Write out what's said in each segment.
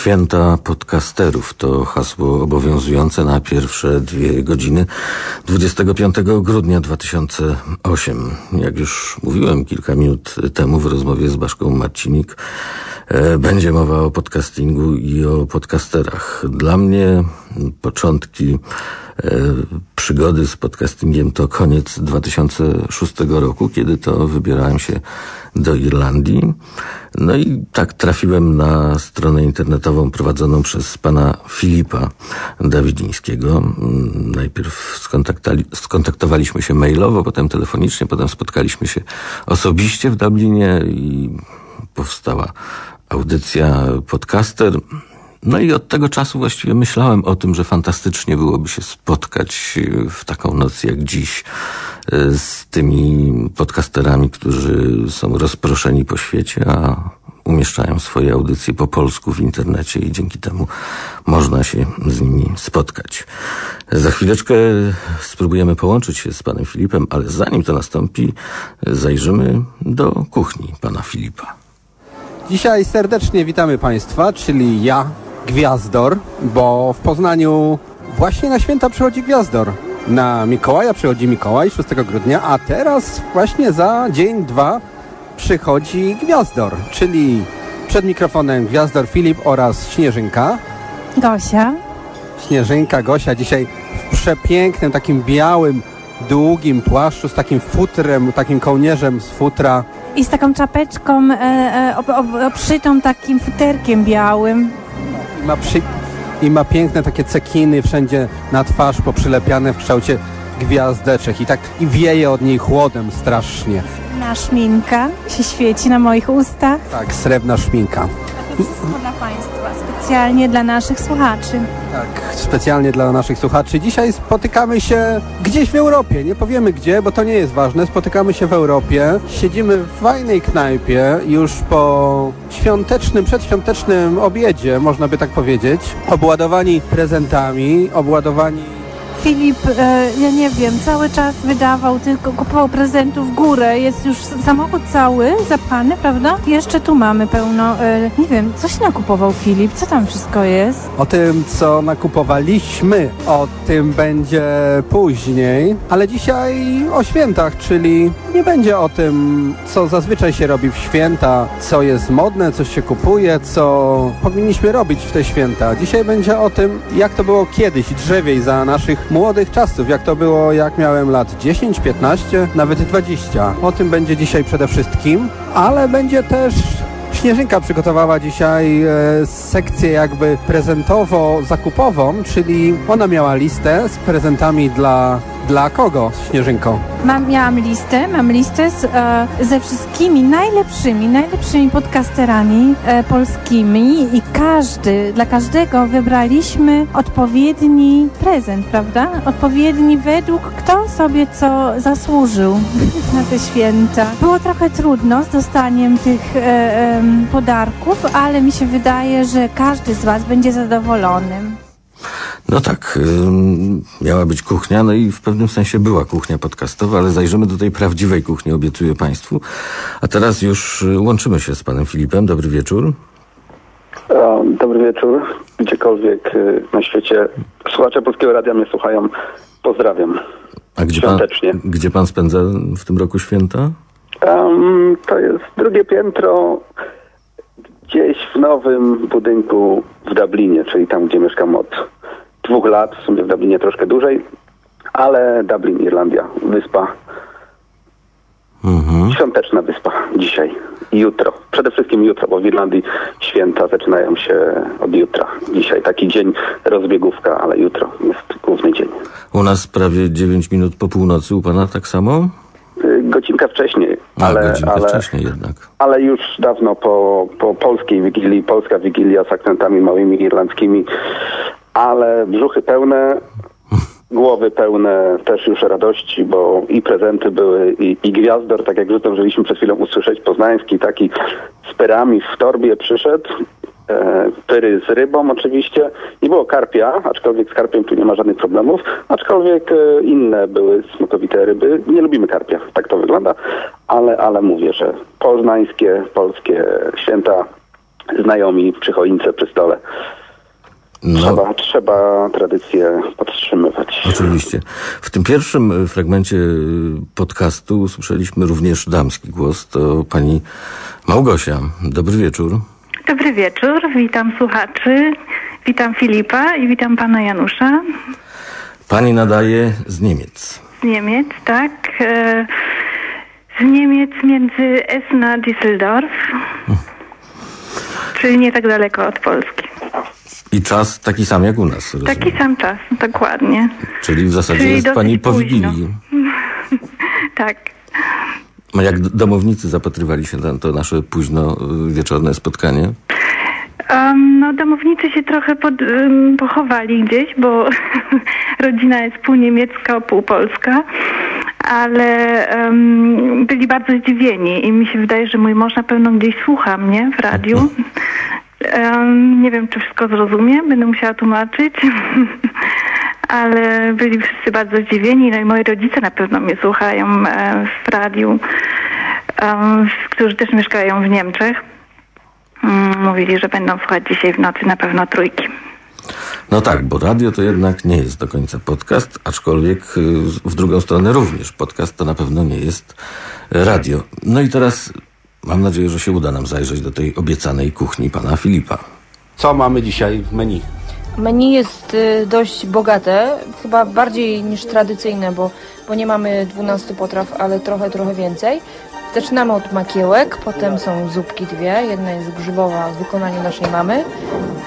Święta podcasterów to hasło obowiązujące na pierwsze dwie godziny 25 grudnia 2008. Jak już mówiłem kilka minut temu w rozmowie z Baszką Marcinik, będzie mowa o podcastingu i o podcasterach. Dla mnie początki e, przygody z podcastingiem to koniec 2006 roku, kiedy to wybierałem się do Irlandii. No i tak trafiłem na stronę internetową prowadzoną przez pana Filipa Dawidzińskiego. Najpierw skontaktowaliśmy się mailowo, potem telefonicznie, potem spotkaliśmy się osobiście w Dublinie i powstała audycja podcaster. No i od tego czasu właściwie myślałem o tym, że fantastycznie byłoby się spotkać w taką noc jak dziś e, z tymi podcasterami, którzy są rozproszeni po świecie, a umieszczają swoje audycje po polsku w internecie i dzięki temu można się z nimi spotkać. Za chwileczkę spróbujemy połączyć się z panem Filipem, ale zanim to nastąpi, zajrzymy do kuchni pana Filipa. Dzisiaj serdecznie witamy Państwa, czyli ja, Gwiazdor, bo w Poznaniu właśnie na święta przychodzi Gwiazdor. Na Mikołaja przychodzi Mikołaj 6 grudnia, a teraz właśnie za dzień, dwa przychodzi Gwiazdor, czyli przed mikrofonem Gwiazdor Filip oraz Śnieżynka. Gosia. Śnieżynka, Gosia dzisiaj w przepięknym, takim białym, długim płaszczu z takim futrem, takim kołnierzem z futra. I z taką czapeczką e, e, obszytą takim futerkiem białym. I ma, przy, I ma piękne takie cekiny wszędzie na twarz poprzylepiane w kształcie gwiazdeczek i tak i wieje od niej chłodem strasznie. Na szminka się świeci na moich ustach. Tak, srebrna szminka. Dla Państwa, specjalnie dla naszych słuchaczy. Tak, specjalnie dla naszych słuchaczy. Dzisiaj spotykamy się gdzieś w Europie. Nie powiemy gdzie, bo to nie jest ważne. Spotykamy się w Europie. Siedzimy w fajnej knajpie już po świątecznym, przedświątecznym obiedzie, można by tak powiedzieć. Obładowani prezentami, obładowani Filip, e, ja nie wiem, cały czas wydawał, tylko kupował prezentów w górę. Jest już samochód cały zapchany, prawda? Jeszcze tu mamy pełno. E, nie wiem, coś nakupował Filip? Co tam wszystko jest? O tym, co nakupowaliśmy, o tym będzie później. Ale dzisiaj o świętach, czyli nie będzie o tym, co zazwyczaj się robi w święta, co jest modne, co się kupuje, co powinniśmy robić w te święta. Dzisiaj będzie o tym, jak to było kiedyś, drzewiej za naszych młodych czasów, jak to było, jak miałem lat 10, 15, nawet 20. O tym będzie dzisiaj przede wszystkim, ale będzie też Śnieżynka przygotowała dzisiaj e, sekcję jakby prezentowo-zakupową, czyli ona miała listę z prezentami dla dla kogo, Śnieżynko? Mam, miałam listę, mam listę z, e, ze wszystkimi najlepszymi, najlepszymi podcasterami e, polskimi i każdy, dla każdego wybraliśmy odpowiedni prezent, prawda? Odpowiedni według kto sobie co zasłużył na te święta. Było trochę trudno z dostaniem tych e, e, podarków, ale mi się wydaje, że każdy z Was będzie zadowolonym. No tak, miała być kuchnia, no i w pewnym sensie była kuchnia podcastowa, ale zajrzymy do tej prawdziwej kuchni, obiecuję Państwu. A teraz już y, łączymy się z Panem Filipem. Dobry wieczór. Dobry wieczór. Gdziekolwiek y, na świecie słuchacze Polskiego Radia mnie słuchają, pozdrawiam. A gdzie pan, gdzie pan spędza w tym roku święta? Um, to jest drugie piętro gdzieś w nowym budynku w Dublinie, czyli tam, gdzie mieszkam od dwóch lat, w sumie w Dublinie troszkę dłużej, ale Dublin, Irlandia, wyspa. Mhm. Świąteczna wyspa dzisiaj jutro. Przede wszystkim jutro, bo w Irlandii święta zaczynają się od jutra. Dzisiaj taki dzień rozbiegówka, ale jutro jest główny dzień. U nas prawie 9 minut po północy, u pana tak samo? Y, godzinkę wcześniej. A, ale, godzinkę ale, wcześniej jednak. Ale już dawno po, po polskiej Wigilii, polska Wigilia z akcentami małymi irlandzkimi, ale brzuchy pełne, głowy pełne też już radości, bo i prezenty były, i, i gwiazdor, tak jak zdążyliśmy przed chwilą usłyszeć, poznański taki z perami w torbie przyszedł, e, pyry z rybą oczywiście. Nie było karpia, aczkolwiek z karpiem tu nie ma żadnych problemów, aczkolwiek e, inne były smakowite ryby. Nie lubimy karpia, tak to wygląda, ale, ale mówię, że poznańskie, polskie święta znajomi przy choince, przy stole. No, Trzeba, trzeba tradycję podtrzymywać. oczywiście. W tym pierwszym e, fragmencie e, podcastu usłyszeliśmy również damski głos. To pani Małgosia. Dobry wieczór. Dobry wieczór, witam słuchaczy, witam Filipa i witam pana Janusza Pani nadaje z Niemiec. z Niemiec, tak? E, Z Niemiec między Essen a Düsseldorf, czyli nie tak daleko od Polski. I czas taki sam jak u nas. Rozumiem. Taki sam czas, dokładnie. Czyli w zasadzie Czyli jest pani po. Wigilii. Tak. A Jak domownicy zapatrywali się na to nasze późno y, wieczorne spotkanie? Um, no, domownicy się trochę pod, um, pochowali gdzieś, bo rodzina jest pół niemiecka, pół polska, ale um, byli bardzo zdziwieni i mi się wydaje, że mój mąż na pewno gdzieś słucha mnie w radiu. Nie wiem, czy wszystko zrozumie, będę musiała tłumaczyć, ale byli wszyscy bardzo zdziwieni, no i moi rodzice na pewno mnie słuchają w radiu, którzy też mieszkają w Niemczech. Mm, Mówili, że będą słuchać dzisiaj w nocy na pewno trójki. No tak, bo radio to jednak nie jest do końca podcast, aczkolwiek y, w drugą stronę również. Podcast to na pewno nie jest radio. No i teraz mam nadzieję, że się uda nam zajrzeć do tej obiecanej kuchni pana Filipa. Co mamy dzisiaj w menu? Menu jest y, dość bogate, chyba bardziej niż tradycyjne, bo, bo nie mamy 12 potraw, ale trochę, trochę więcej. Zaczynamy od makiełek, potem są zupki dwie. Jedna jest grzybowa w wykonaniu naszej mamy.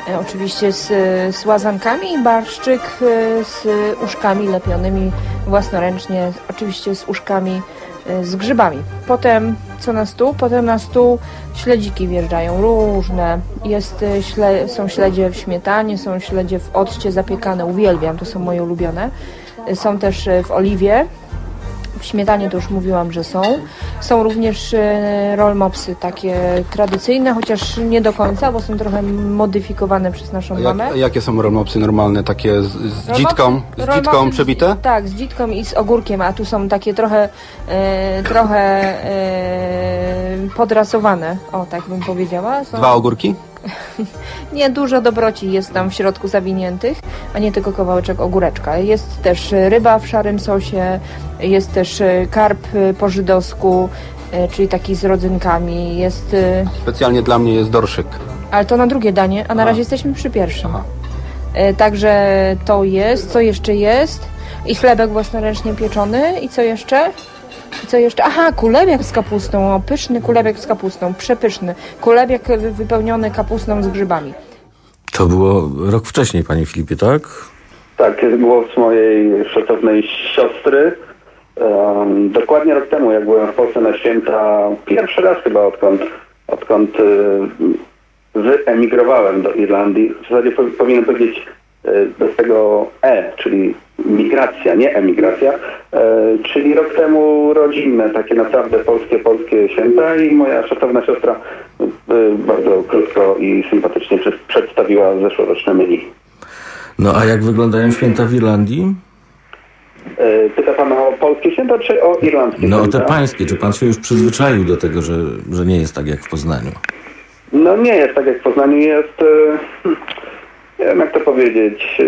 E, oczywiście z, z łazankami i barszczyk e, z uszkami lepionymi własnoręcznie, oczywiście z uszkami z grzybami. Potem co na stół? Potem na stół śledziki wjeżdżają różne. Jest, e, śle, są śledzie w śmietanie, są śledzie w occie zapiekane. Uwielbiam, to są moje ulubione. E, Są też w oliwie. W śmietanie to już mówiłam, że są. Są również e, rollmopsy takie tradycyjne, chociaż nie do końca, bo są trochę modyfikowane przez naszą mamę. Jak, jakie są rolmopsy normalne? Takie z, z Rollmopsy- dzitką? Z rollmopsy dzitką przebite? Tak, z dzitką i z ogórkiem, a tu są takie trochę, e, trochę e, podrasowane, o tak bym powiedziała. Są, Dwa ogórki? nie, dużo dobroci jest tam w środku zawiniętych, a nie tylko kawałeczek ogóreczka. Jest też ryba w szarym sosie, jest też e, karp e, po żydowsku, e, czyli taki z rodzynkami, jest... Specjalnie dla mnie jest dorszyk. ale to na drugie danie, a na Aha. razie jesteśmy przy pierwszym. Aha. Także to jest, co jeszcze jest? I chlebek własnoręcznie pieczony. I co jeszcze? I co jeszcze? Aha, kulebiak z kapustą. O, pyszny kulebiak z kapustą. Przepyszny. Kulebiak wy- wypełniony kapustą z grzybami. To było rok wcześniej, panie Filipie, tak? Tak, jest głos mojej szacownej siostry. Em, dokładnie rok temu, jak byłem w Polsce na święta, pierwszy raz chyba odkąd, odkąd y, wyemigrowałem do Irlandii. W zasadzie po, powinienem powiedzieć bez tego E, czyli migracja, nie emigracja, e, czyli rok temu rodzinne, takie naprawdę polskie, polskie święta i moja szacowna siostra y, bardzo krótko i sympatycznie przed- przedstawiła zeszłoroczne menu. No a jak wyglądają święta w Irlandii? E, Pyta pan o polskie święta, czy o irlandzkie No o te pańskie. Czy pan się już przyzwyczaił do tego, że, że nie jest tak jak w Poznaniu? No nie jest tak jak w Poznaniu, jest... e, Nie wiem jak to powiedzieć...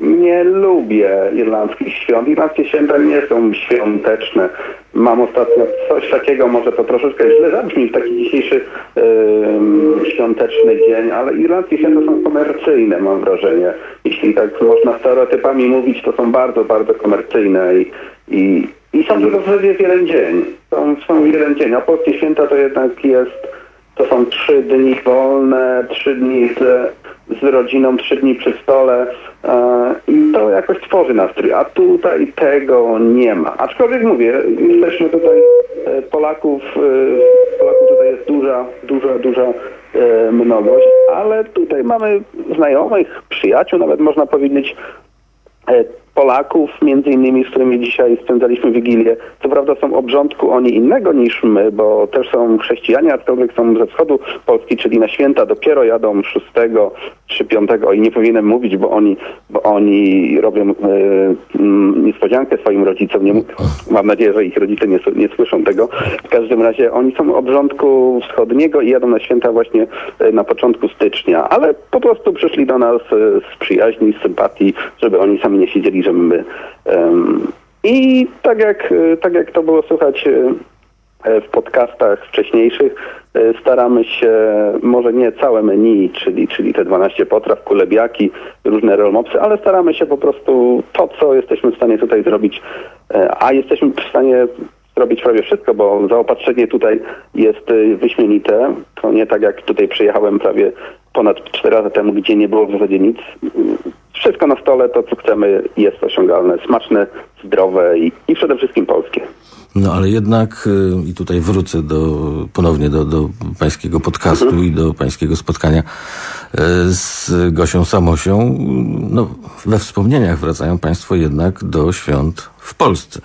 Nie lubię irlandzkich świąt. Irlandzkie święta nie są świąteczne. Mam ostatnio coś takiego, może to troszeczkę źle zabrzmi w taki dzisiejszy em, świąteczny dzień, ale irlandzkie święta są komercyjne, mam wrażenie. Jeśli tak można stereotypami mówić, to są bardzo, bardzo komercyjne i, i, i są tylko w jeden dzień. Są, są jeden dzień, a polskie święta to jednak jest to są trzy dni wolne, trzy dni z, z rodziną, trzy dni przy stole e, i to jakoś tworzy nastrój, a tutaj tego nie ma. Aczkolwiek mówię, jesteśmy tutaj e, Polaków, e, Polaków tutaj jest duża, duża, duża mnogość, ale tutaj mamy znajomych, przyjaciół, nawet można powiedzieć, Polaków, między innymi, z którymi dzisiaj spędzaliśmy Wigilię. Co prawda są obrządku oni innego niż my, bo też są chrześcijanie, aczkolwiek są ze wschodu Polski, czyli na święta dopiero jadą 6 czy 5 i nie powinienem mówić, bo oni, bo oni robią y, niespodziankę swoim rodzicom. Nie, mam nadzieję, że ich rodzice nie, nie słyszą tego. W każdym razie oni są obrządku wschodniego i jadą na święta właśnie y, na początku stycznia, ale po prostu przyszli do nas y, z przyjaźni, z sympatii, żeby oni sami nie siedzieli, I tak jak, tak jak to było słychać w podcastach wcześniejszych, staramy się, może nie całe menu, czyli, czyli te 12 potraw, kulebiaki, różne rolmopsy, ale staramy się po prostu to, co jesteśmy w stanie tutaj zrobić, a jesteśmy w stanie zrobić prawie wszystko, bo zaopatrzenie tutaj jest wyśmienite. To nie tak jak tutaj przyjechałem prawie ponad 4 lata temu, gdzie nie było w zasadzie nic. Wszystko na stole, to co chcemy jest osiągalne, smaczne, zdrowe i, i przede wszystkim polskie. No ale jednak, y, i tutaj wrócę do, ponownie do, do pańskiego podcastu mhm. i do pańskiego spotkania y, z Gosią Samosią, no we wspomnieniach wracają państwo jednak do świąt w Polsce.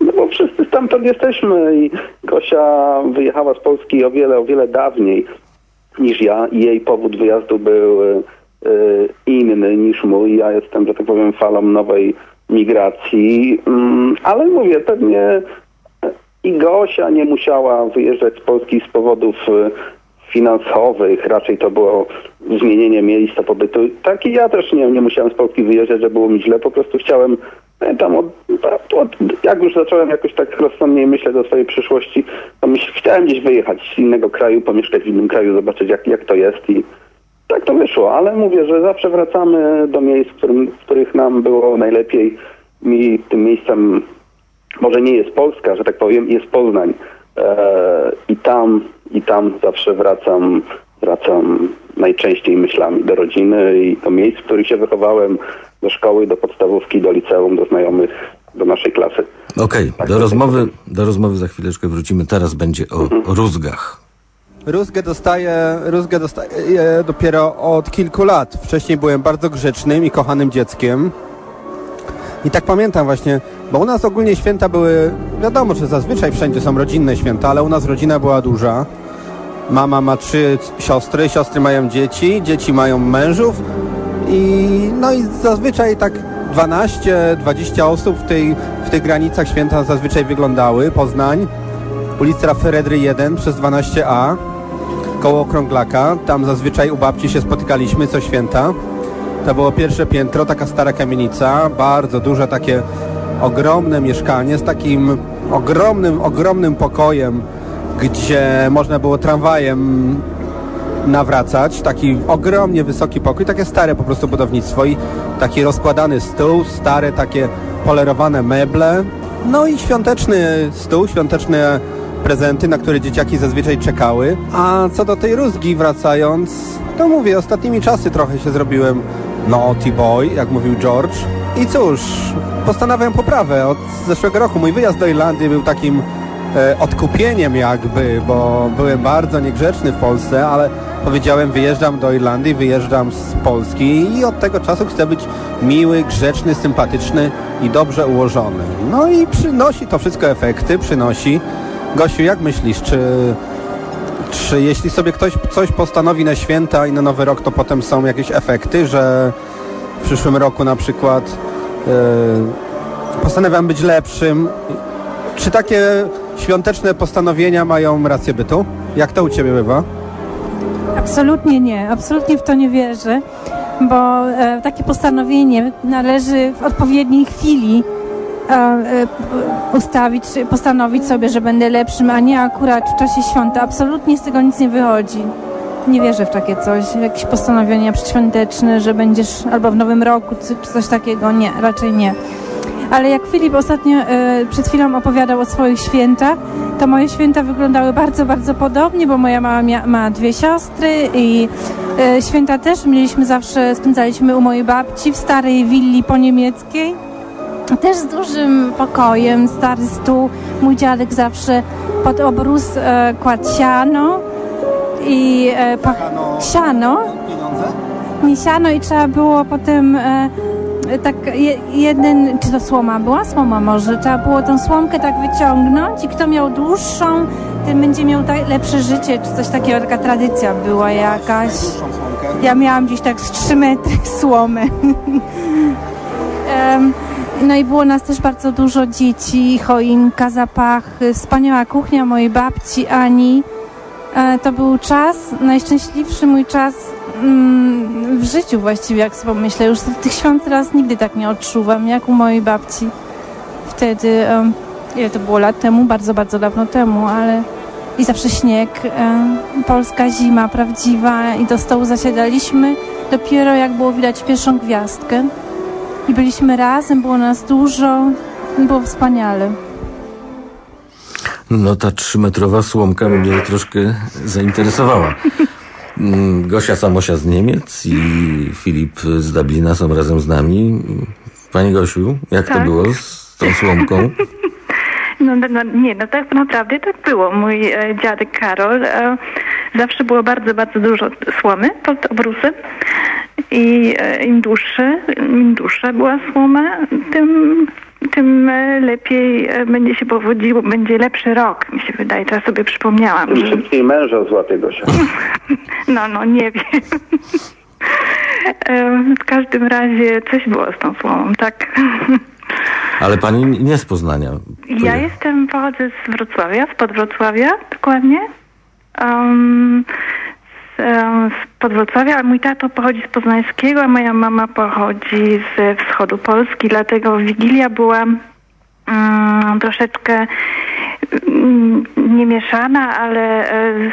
No bo wszyscy stamtąd jesteśmy i Gosia wyjechała z Polski o wiele, o wiele dawniej niż ja i jej powód wyjazdu był y, inny niż mój. Ja jestem, że tak powiem, falą nowej migracji, mm, ale mówię, pewnie i Gosia nie musiała wyjeżdżać z Polski z powodów y, finansowych, raczej to było zmienienie miejsca pobytu. Tak i ja też nie, nie musiałem z Polski wyjeżdżać, że było mi źle, po prostu chciałem tam od, od, jak już zacząłem jakoś tak rozsądniej myśleć o swojej przyszłości, to myśl, chciałem gdzieś wyjechać z innego kraju, pomieszkać w innym kraju, zobaczyć jak, jak to jest i tak to wyszło, ale mówię, że zawsze wracamy do miejsc, w, którym, w których nam było najlepiej. Mi tym miejscem może nie jest Polska, że tak powiem, jest Poznań. E, I tam, i tam zawsze wracam, wracam najczęściej myślami do rodziny i do miejsc, w których się wychowałem, do szkoły, do podstawówki, do liceum, do znajomych, do naszej klasy. Okej, okay, tak do, rozmowy, do rozmowy za chwileczkę wrócimy. Teraz będzie o mhm. rózgach. Rózgę dostaję, rózgę dostaję dopiero od kilku lat. Wcześniej byłem bardzo grzecznym i kochanym dzieckiem. I tak pamiętam właśnie, bo u nas ogólnie święta były, wiadomo, że zazwyczaj wszędzie są rodzinne święta, ale u nas rodzina była duża. Mama ma trzy siostry, siostry mają dzieci, dzieci mają mężów i no i zazwyczaj tak 12-20 osób w, tej, w tych granicach święta zazwyczaj wyglądały. Poznań, ulica Feredry 1 przez 12A koło Okrąglaka. Tam zazwyczaj u babci się spotykaliśmy co święta. To było pierwsze piętro, taka stara kamienica, bardzo duże takie ogromne mieszkanie z takim ogromnym, ogromnym pokojem, gdzie można było tramwajem nawracać. Taki ogromnie wysoki pokój, takie stare po prostu budownictwo i taki rozkładany stół, stare takie polerowane meble. No i świąteczny stół, świąteczne prezenty, na które dzieciaki zazwyczaj czekały. A co do tej rózgi wracając, to mówię, ostatnimi czasy trochę się zrobiłem naughty boy, jak mówił George. I cóż, postanawiam poprawę. Od zeszłego roku mój wyjazd do Irlandii był takim e, odkupieniem jakby, bo byłem bardzo niegrzeczny w Polsce, ale powiedziałem wyjeżdżam do Irlandii, wyjeżdżam z Polski i od tego czasu chcę być miły, grzeczny, sympatyczny i dobrze ułożony. No i przynosi to wszystko efekty, przynosi. Gosiu, jak myślisz, czy, czy jeśli sobie ktoś coś postanowi na święta i na nowy rok, to potem są jakieś efekty, że w przyszłym roku na przykład yy, postanawiam być lepszym. Czy takie świąteczne postanowienia mają rację bytu? Jak to u Ciebie bywa? Absolutnie nie, absolutnie w to nie wierzę, bo e, takie postanowienie należy w odpowiedniej chwili ustawić, postanowić sobie, że będę lepszym, a nie akurat w czasie świąta. Absolutnie z tego nic nie wychodzi. Nie wierzę w takie coś, jakieś postanowienia przedświąteczne, że będziesz albo w nowym roku, czy coś takiego. Nie, raczej nie. Ale jak Filip ostatnio e, przed chwilą opowiadał o swoich świętach, to moje święta wyglądały bardzo, bardzo podobnie, bo moja mama ma dwie siostry i e, święta też mieliśmy zawsze, spędzaliśmy u mojej babci w starej willi po niemieckiej też z dużym pokojem, stary stół. Mój dziadek zawsze pod obrus e, kładł siano i e, pach... siano. niesiano i trzeba było potem e, tak je, jeden, czy to słoma była? Słoma może. Trzeba było tę słomkę tak wyciągnąć i kto miał dłuższą, ten będzie miał tak, lepsze życie, czy coś takiego, taka tradycja była jakaś. Ja miałam gdzieś tak z 3 metry słomy. Em, no i było nas też bardzo dużo dzieci, choinka, zapachy, wspaniała kuchnia mojej babci Ani. E, To był czas, najszczęśliwszy mój czas mm, w życiu właściwie, jak sobie myślę. Już tych świąt teraz nigdy tak nie odczuwam, jak u mojej babci. Wtedy, ile to było lat temu? Bardzo, bardzo dawno temu, ale i zawsze śnieg, polska zima prawdziwa i do stołu zasiadaliśmy dopiero jak było widać pierwszą gwiazdkę. I byliśmy razem, było nas dużo, było wspaniale. No ta trzymetrowa słomka mnie troszkę zainteresowała. Mm, Gosia Samosia z Niemiec i Filip z Dublina są razem z nami. Pani Gosiu, jak to Tak. było z tą słomką? No, no, no nie, no tak naprawdę tak było. Mój e, dziadek Karol e, zawsze było bardzo, bardzo dużo słomy pod obrusem i e, im dłuższy, im dłuższa była słoma, tym, tym e, lepiej e, będzie się powodziło, będzie lepszy rok, mi się wydaje. Teraz sobie przypomniałam, Tym szybciej męża złapie Gosia. no, no, nie wiem. W każdym razie coś było z tą słomą, tak. Ale pani nie z Poznania. Ja jestem, pochodzę z Wrocławia, spod Wrocławia dokładnie. Um, z, spod Wrocławia, a mój tato pochodzi z Poznańskiego, a moja mama pochodzi ze wschodu Polski, dlatego Wigilia była mm, troszeczkę mm, niemieszana, ale e, s-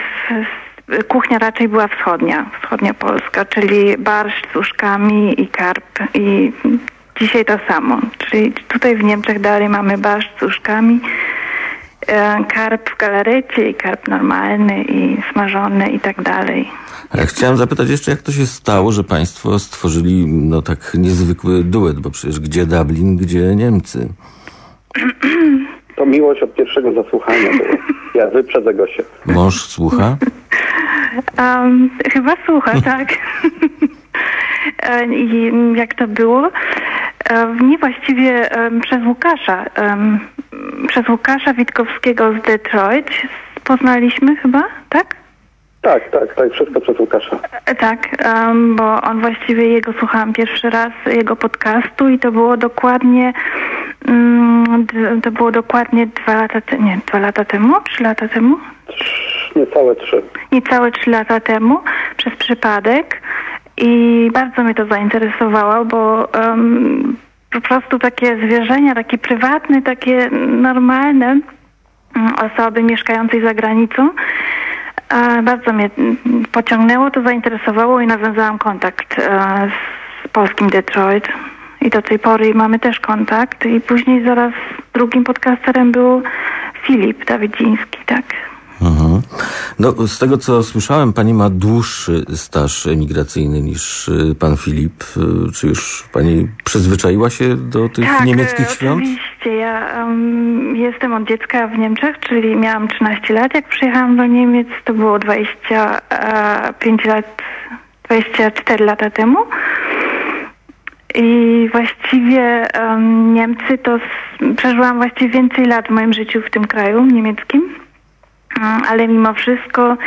s- kuchnia raczej była wschodnia, wschodnia Polska, czyli barszcz z uszkami i karp i dzisiaj to samo, czyli tutaj w Niemczech dalej mamy barszcz z uszkami, e, karp w galarecie i karp normalny i smażony i tak dalej. A ja chciałem zapytać jeszcze, jak to się stało, że państwo stworzyli no tak niezwykły duet, bo przecież gdzie Dublin, gdzie Niemcy? To miłość od pierwszego zasłuchania. Ja wyprzedzę Gosię. Mąż słucha? Um, chyba słucha, tak. E, I jak to było? E, Nie właściwie przez Łukasza. Przez Łukasza Witkowskiego z Detroit poznaliśmy chyba, tak? Tak, tak, tak, wszystko przez Łukasza. E, Tak, em, bo on właściwie jego słuchałam pierwszy raz, jego podcastu i to było dokładnie d- to było dokładnie dwa lata temu, nie, dwa lata temu, trzy lata temu? Niecałe trzy. niecałe trzy lata temu przez przypadek i bardzo mnie to zainteresowało, bo em, po prostu takie zwierzenia, takie prywatne, takie normalne mm, osoby mieszkającej za granicą e, bardzo mnie pociągnęło, to zainteresowało i nawiązałam kontakt e, z polskim Detroit. I do tej pory mamy też kontakt. I później zaraz drugim podcasterem był Filip Dawidziński, tak. Mhm. No, z tego co słyszałem, pani ma dłuższy staż emigracyjny niż y, pan Filip. Y, Czy już pani przyzwyczaiła się do tych tak, niemieckich e, świąt? Oczywiście. Ja em, jestem od dziecka w Niemczech, czyli miałam 13 lat. Jak przyjechałam do Niemiec, to było 25 lat, 24 lata temu. I właściwie em, Niemcy to przeżyłam właściwie więcej lat w moim życiu w tym kraju niemieckim. Mm, ale mimo wszystko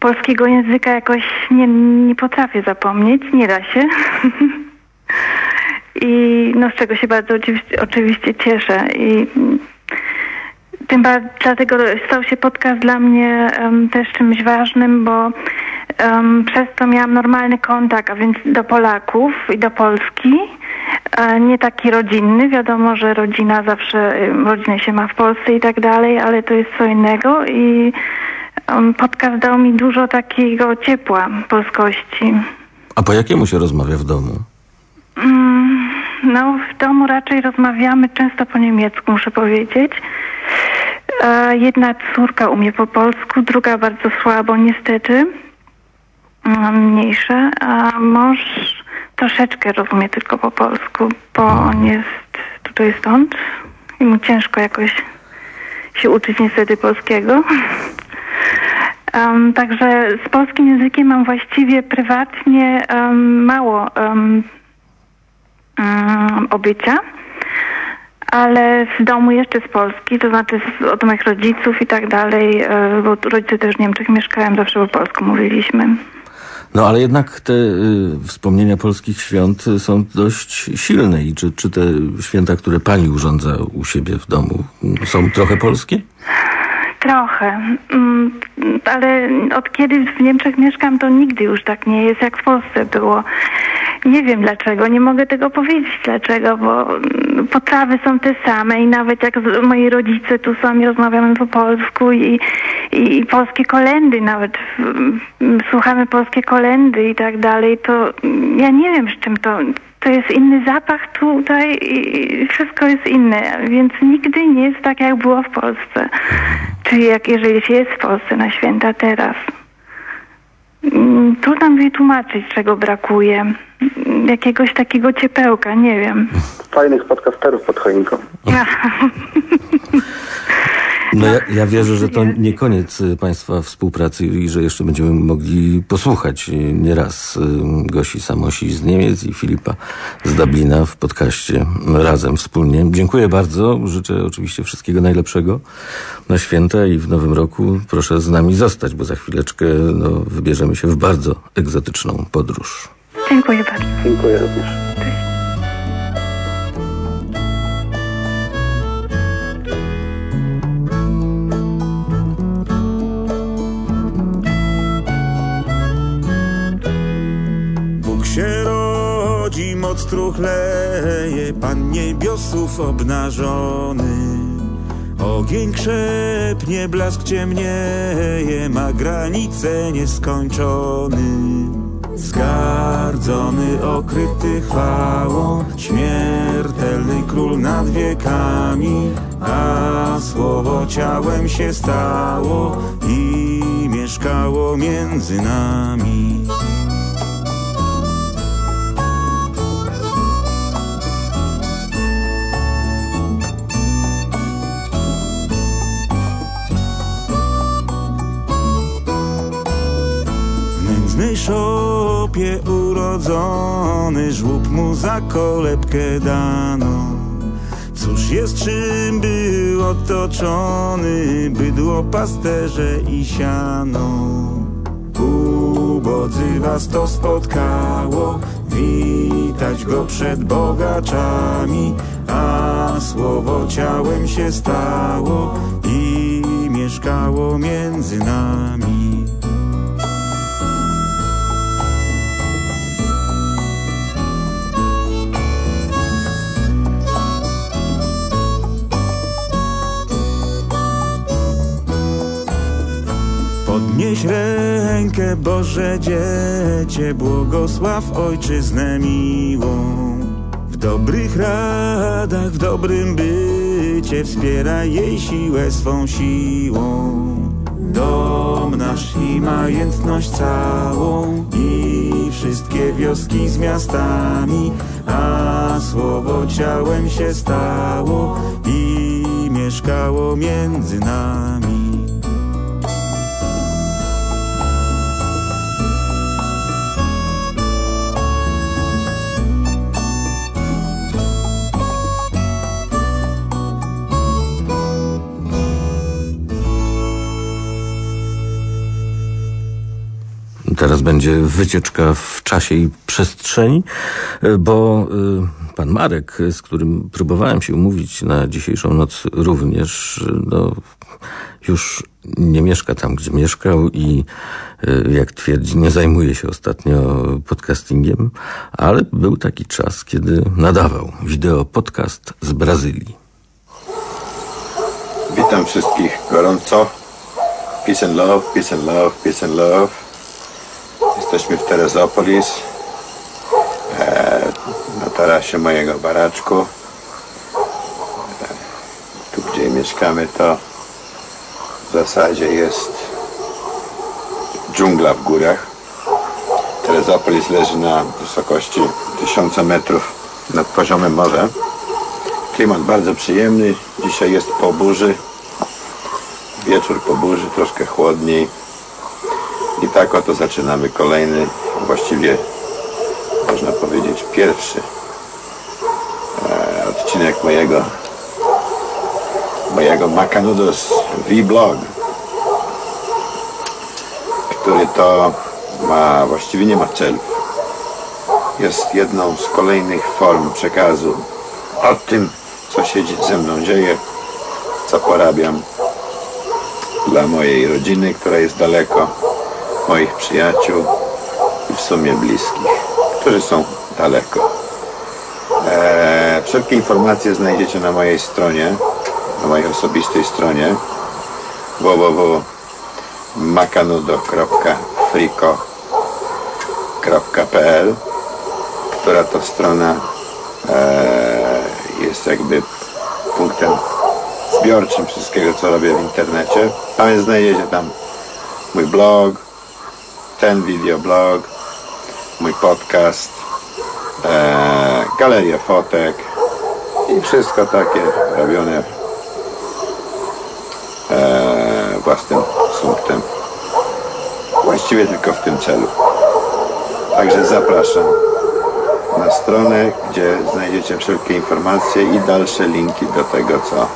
polskiego języka jakoś nie, nie potrafię zapomnieć, nie da się. I no z czego się bardzo oczywiście, oczywiście cieszę. I mm, tym bardziej dlatego stał się podcast dla mnie em, też czymś ważnym, bo em, przez to miałam normalny kontakt, a więc do Polaków i do Polski. Nie taki rodzinny, wiadomo, że rodzina zawsze, rodzinę się ma w Polsce i tak dalej, ale to jest co innego i podcast dał mi dużo takiego ciepła polskości. A po jakiemu się rozmawia w domu? Mm, No, w domu raczej rozmawiamy często po niemiecku, muszę powiedzieć. E, Jedna córka umie po polsku, druga bardzo słabo, niestety. Mm, Mniejsza, a mąż troszeczkę rozumie tylko po polsku, bo on jest tutaj stąd i mu ciężko jakoś się uczyć niestety polskiego. Um, także z polskim językiem mam właściwie prywatnie um, mało um, obycia, ale w domu jeszcze z Polski, to znaczy z, od moich rodziców i tak dalej, e, bo rodzice też w Niemczech mieszkałem, zawsze po polsku mówiliśmy. No ale jednak te y, wspomnienia polskich świąt są dość silne i czy, czy te święta, które pani urządza u siebie w domu, są trochę polskie? Trochę, mm, ale od kiedy w Niemczech mieszkam, to nigdy już tak nie jest, jak w Polsce było. Nie wiem dlaczego, nie mogę tego powiedzieć dlaczego, bo mm, potrawy są te same i nawet jak moi rodzice tu są i rozmawiamy po polsku i, i, i polskie kolendy nawet, mm, słuchamy polskie kolendy i tak dalej, to ja nie wiem z czym to, to jest inny zapach tutaj i wszystko jest inne, więc nigdy nie jest tak jak było w Polsce. Czyli jak jeżeli się jest w Polsce na święta teraz. Mm, trudno mi tłumaczyć, czego brakuje. Jakiegoś takiego ciepełka, nie wiem. Fajnych podcasterów pod choinką. No ja, ja wierzę, że to nie koniec y, Państwa współpracy i że jeszcze będziemy mogli posłuchać y, nieraz y, Gosi Samosi z Niemiec i Filipa z Dublina w podcaście razem, wspólnie. Dziękuję bardzo. Życzę oczywiście wszystkiego najlepszego na święta i w nowym roku. Proszę z nami zostać, bo za chwileczkę no, wybierzemy się w bardzo egzotyczną podróż. Dziękuję bardzo. Dziękuję również. Moc truchleje, Pan niebiosów obnażony. Ogień krzepnie, blask ciemnieje, ma granice nieskończony. Zgardzony, okryty chwałą, śmiertelny król nad wiekami, a słowo ciałem się stało i mieszkało między nami. Szopie urodzony żłób mu za kolebkę dano. Cóż jest czym był otoczony, bydło, pasterze i siano. Ubodzy was to spotkało, witać go przed bogaczami, a słowo ciałem się stało i mieszkało między nami. Podnieś rękę, Boże dziecię, błogosław ojczyznę miłą. W dobrych radach, w dobrym bycie, wspieraj jej siłę swą siłą. Dom nasz i majętność całą i wszystkie wioski z miastami, a słowo ciałem się stało i mieszkało między nami. Teraz będzie wycieczka w czasie i przestrzeni, e, bo e, pan Marek, z którym próbowałem się umówić na dzisiejszą noc również, e, no, już nie mieszka tam, gdzie mieszkał i jak twierdzi, nie zajmuje się ostatnio podcastingiem, ale był taki czas, kiedy nadawał wideo podcast z Brazylii. Witam wszystkich gorąco. Peace and love, peace and love, peace and love. Jesteśmy w Terezopolis, e, na tarasie mojego baraczku. E, tu, gdzie mieszkamy, to w zasadzie jest dżungla w górach. Terezopolis leży na wysokości 1000 metrów nad poziomem morza. Klimat bardzo przyjemny. Dzisiaj jest po burzy. Wieczór po burzy, troszkę chłodniej. I tak oto zaczynamy kolejny, właściwie można powiedzieć pierwszy e, odcinek mojego mojego Macanudos vlog, który to ma, właściwie nie ma celów. Jest jedną z kolejnych form przekazu o tym, co się ze mną dzieje, co porabiam dla mojej rodziny, która jest daleko, moich przyjaciół i w sumie bliskich, którzy są daleko. Eee, wszelkie informacje znajdziecie na mojej stronie, na mojej osobistej stronie www.makanudo.friko.pl która to strona e, jest jakby punktem zbiorczym wszystkiego, co robię w internecie. A więc znajdziecie tam mój blog, ten videoblog, mój podcast, e, galerię fotek i wszystko takie robione e, własnym sumptem. Właściwie tylko w tym celu. Także zapraszam na stronę, gdzie znajdziecie wszelkie informacje i dalsze linki do tego, co,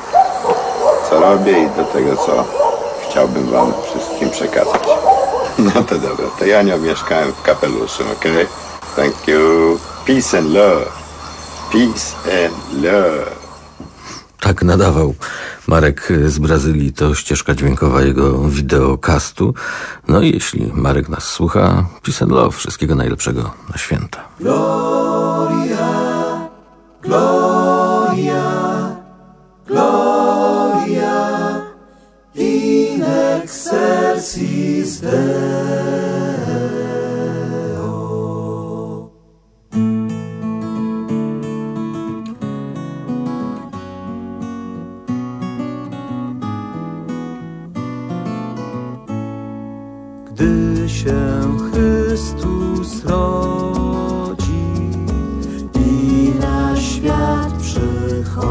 co robię i do tego, co chciałbym Wam wszystkim przekazać. No to dobra, to ja nie mieszkałem w kapeluszu, ok? Thank you. Peace and love. Peace and love. Tak nadawał Marek z Brazylii, to ścieżka dźwiękowa jego wideokastu. No i jeśli Marek nas słucha, peace and love, wszystkiego najlepszego na święta. Gloria, Gloria, in excelsis Deo. się Chrystus rodzi i na świat przychodzi.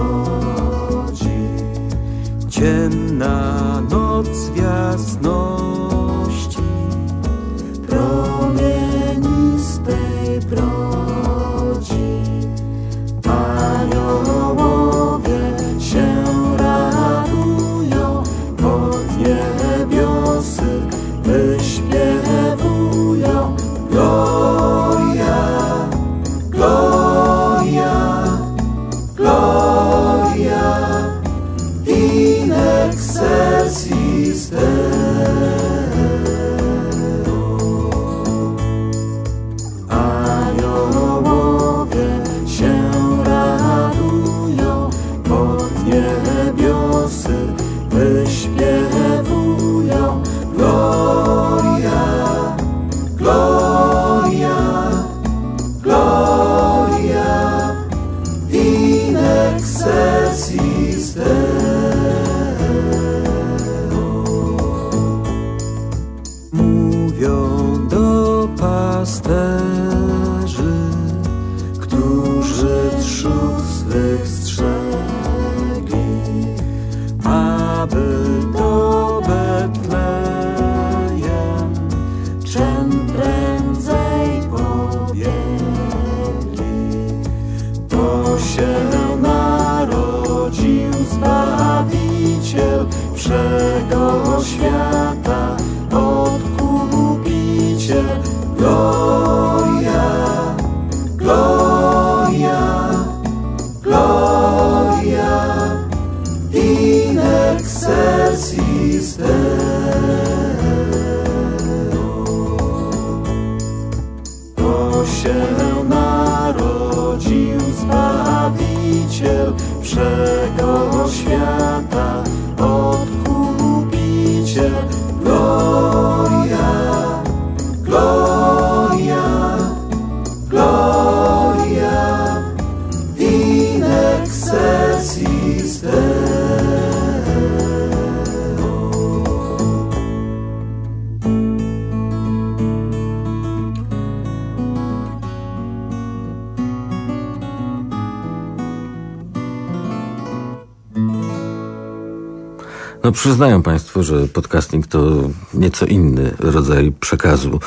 Przyznają Państwo, że podcasting to nieco inny rodzaj przekazu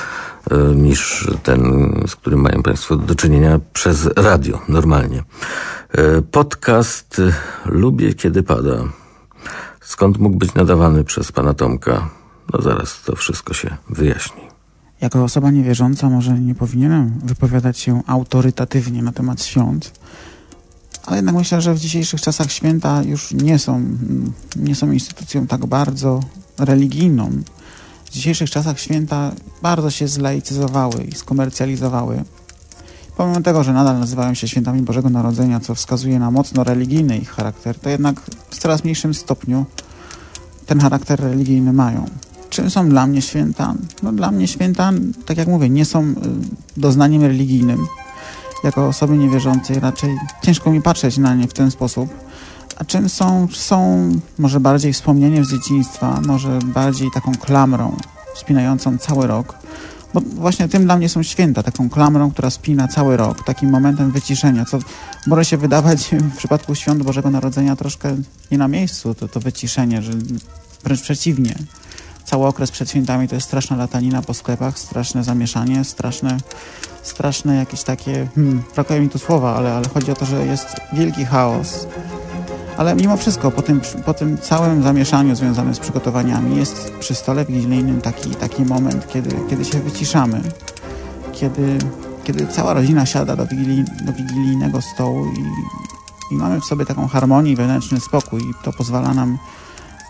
e, niż ten, z którym mają Państwo do czynienia przez radio normalnie. E, podcast e, Lubię kiedy pada. Skąd mógł być nadawany przez pana Tomka? No zaraz to wszystko się wyjaśni. Jako osoba niewierząca może nie powinienem wypowiadać się autorytatywnie na temat świąt, ale jednak myślę, że w dzisiejszych czasach święta już nie są, nie są instytucją tak bardzo religijną. W dzisiejszych czasach święta bardzo się zlaicyzowały i skomercjalizowały. Pomimo tego, że nadal nazywają się świętami Bożego Narodzenia, co wskazuje na mocno religijny ich charakter, to jednak w coraz mniejszym stopniu ten charakter religijny mają. Czym są dla mnie święta? No dla mnie święta, tak jak mówię, nie są y, doznaniem religijnym. Jako osoby niewierzącej raczej ciężko mi patrzeć na nie w ten sposób. A czym są? Są może bardziej wspomnieniem z dzieciństwa, może bardziej taką klamrą spinającą cały rok. Bo właśnie tym dla mnie są święta, taką klamrą, która spina cały rok, takim momentem wyciszenia, co może się wydawać w przypadku świąt Bożego Narodzenia troszkę nie na miejscu, to, to wyciszenie, że wręcz przeciwnie cały okres przed świętami to jest straszna latanina po sklepach, straszne zamieszanie, straszne, straszne jakieś takie, hmm, brakuje mi tu słowa, ale, ale chodzi o to, że jest wielki chaos. Ale mimo wszystko, po tym, po tym całym zamieszaniu związanym z przygotowaniami, jest przy stole wigilijnym taki, taki moment, kiedy, kiedy się wyciszamy, kiedy, kiedy cała rodzina siada do, wigilii, do wigilijnego stołu i, i mamy w sobie taką harmonię wewnętrzny spokój. I to pozwala nam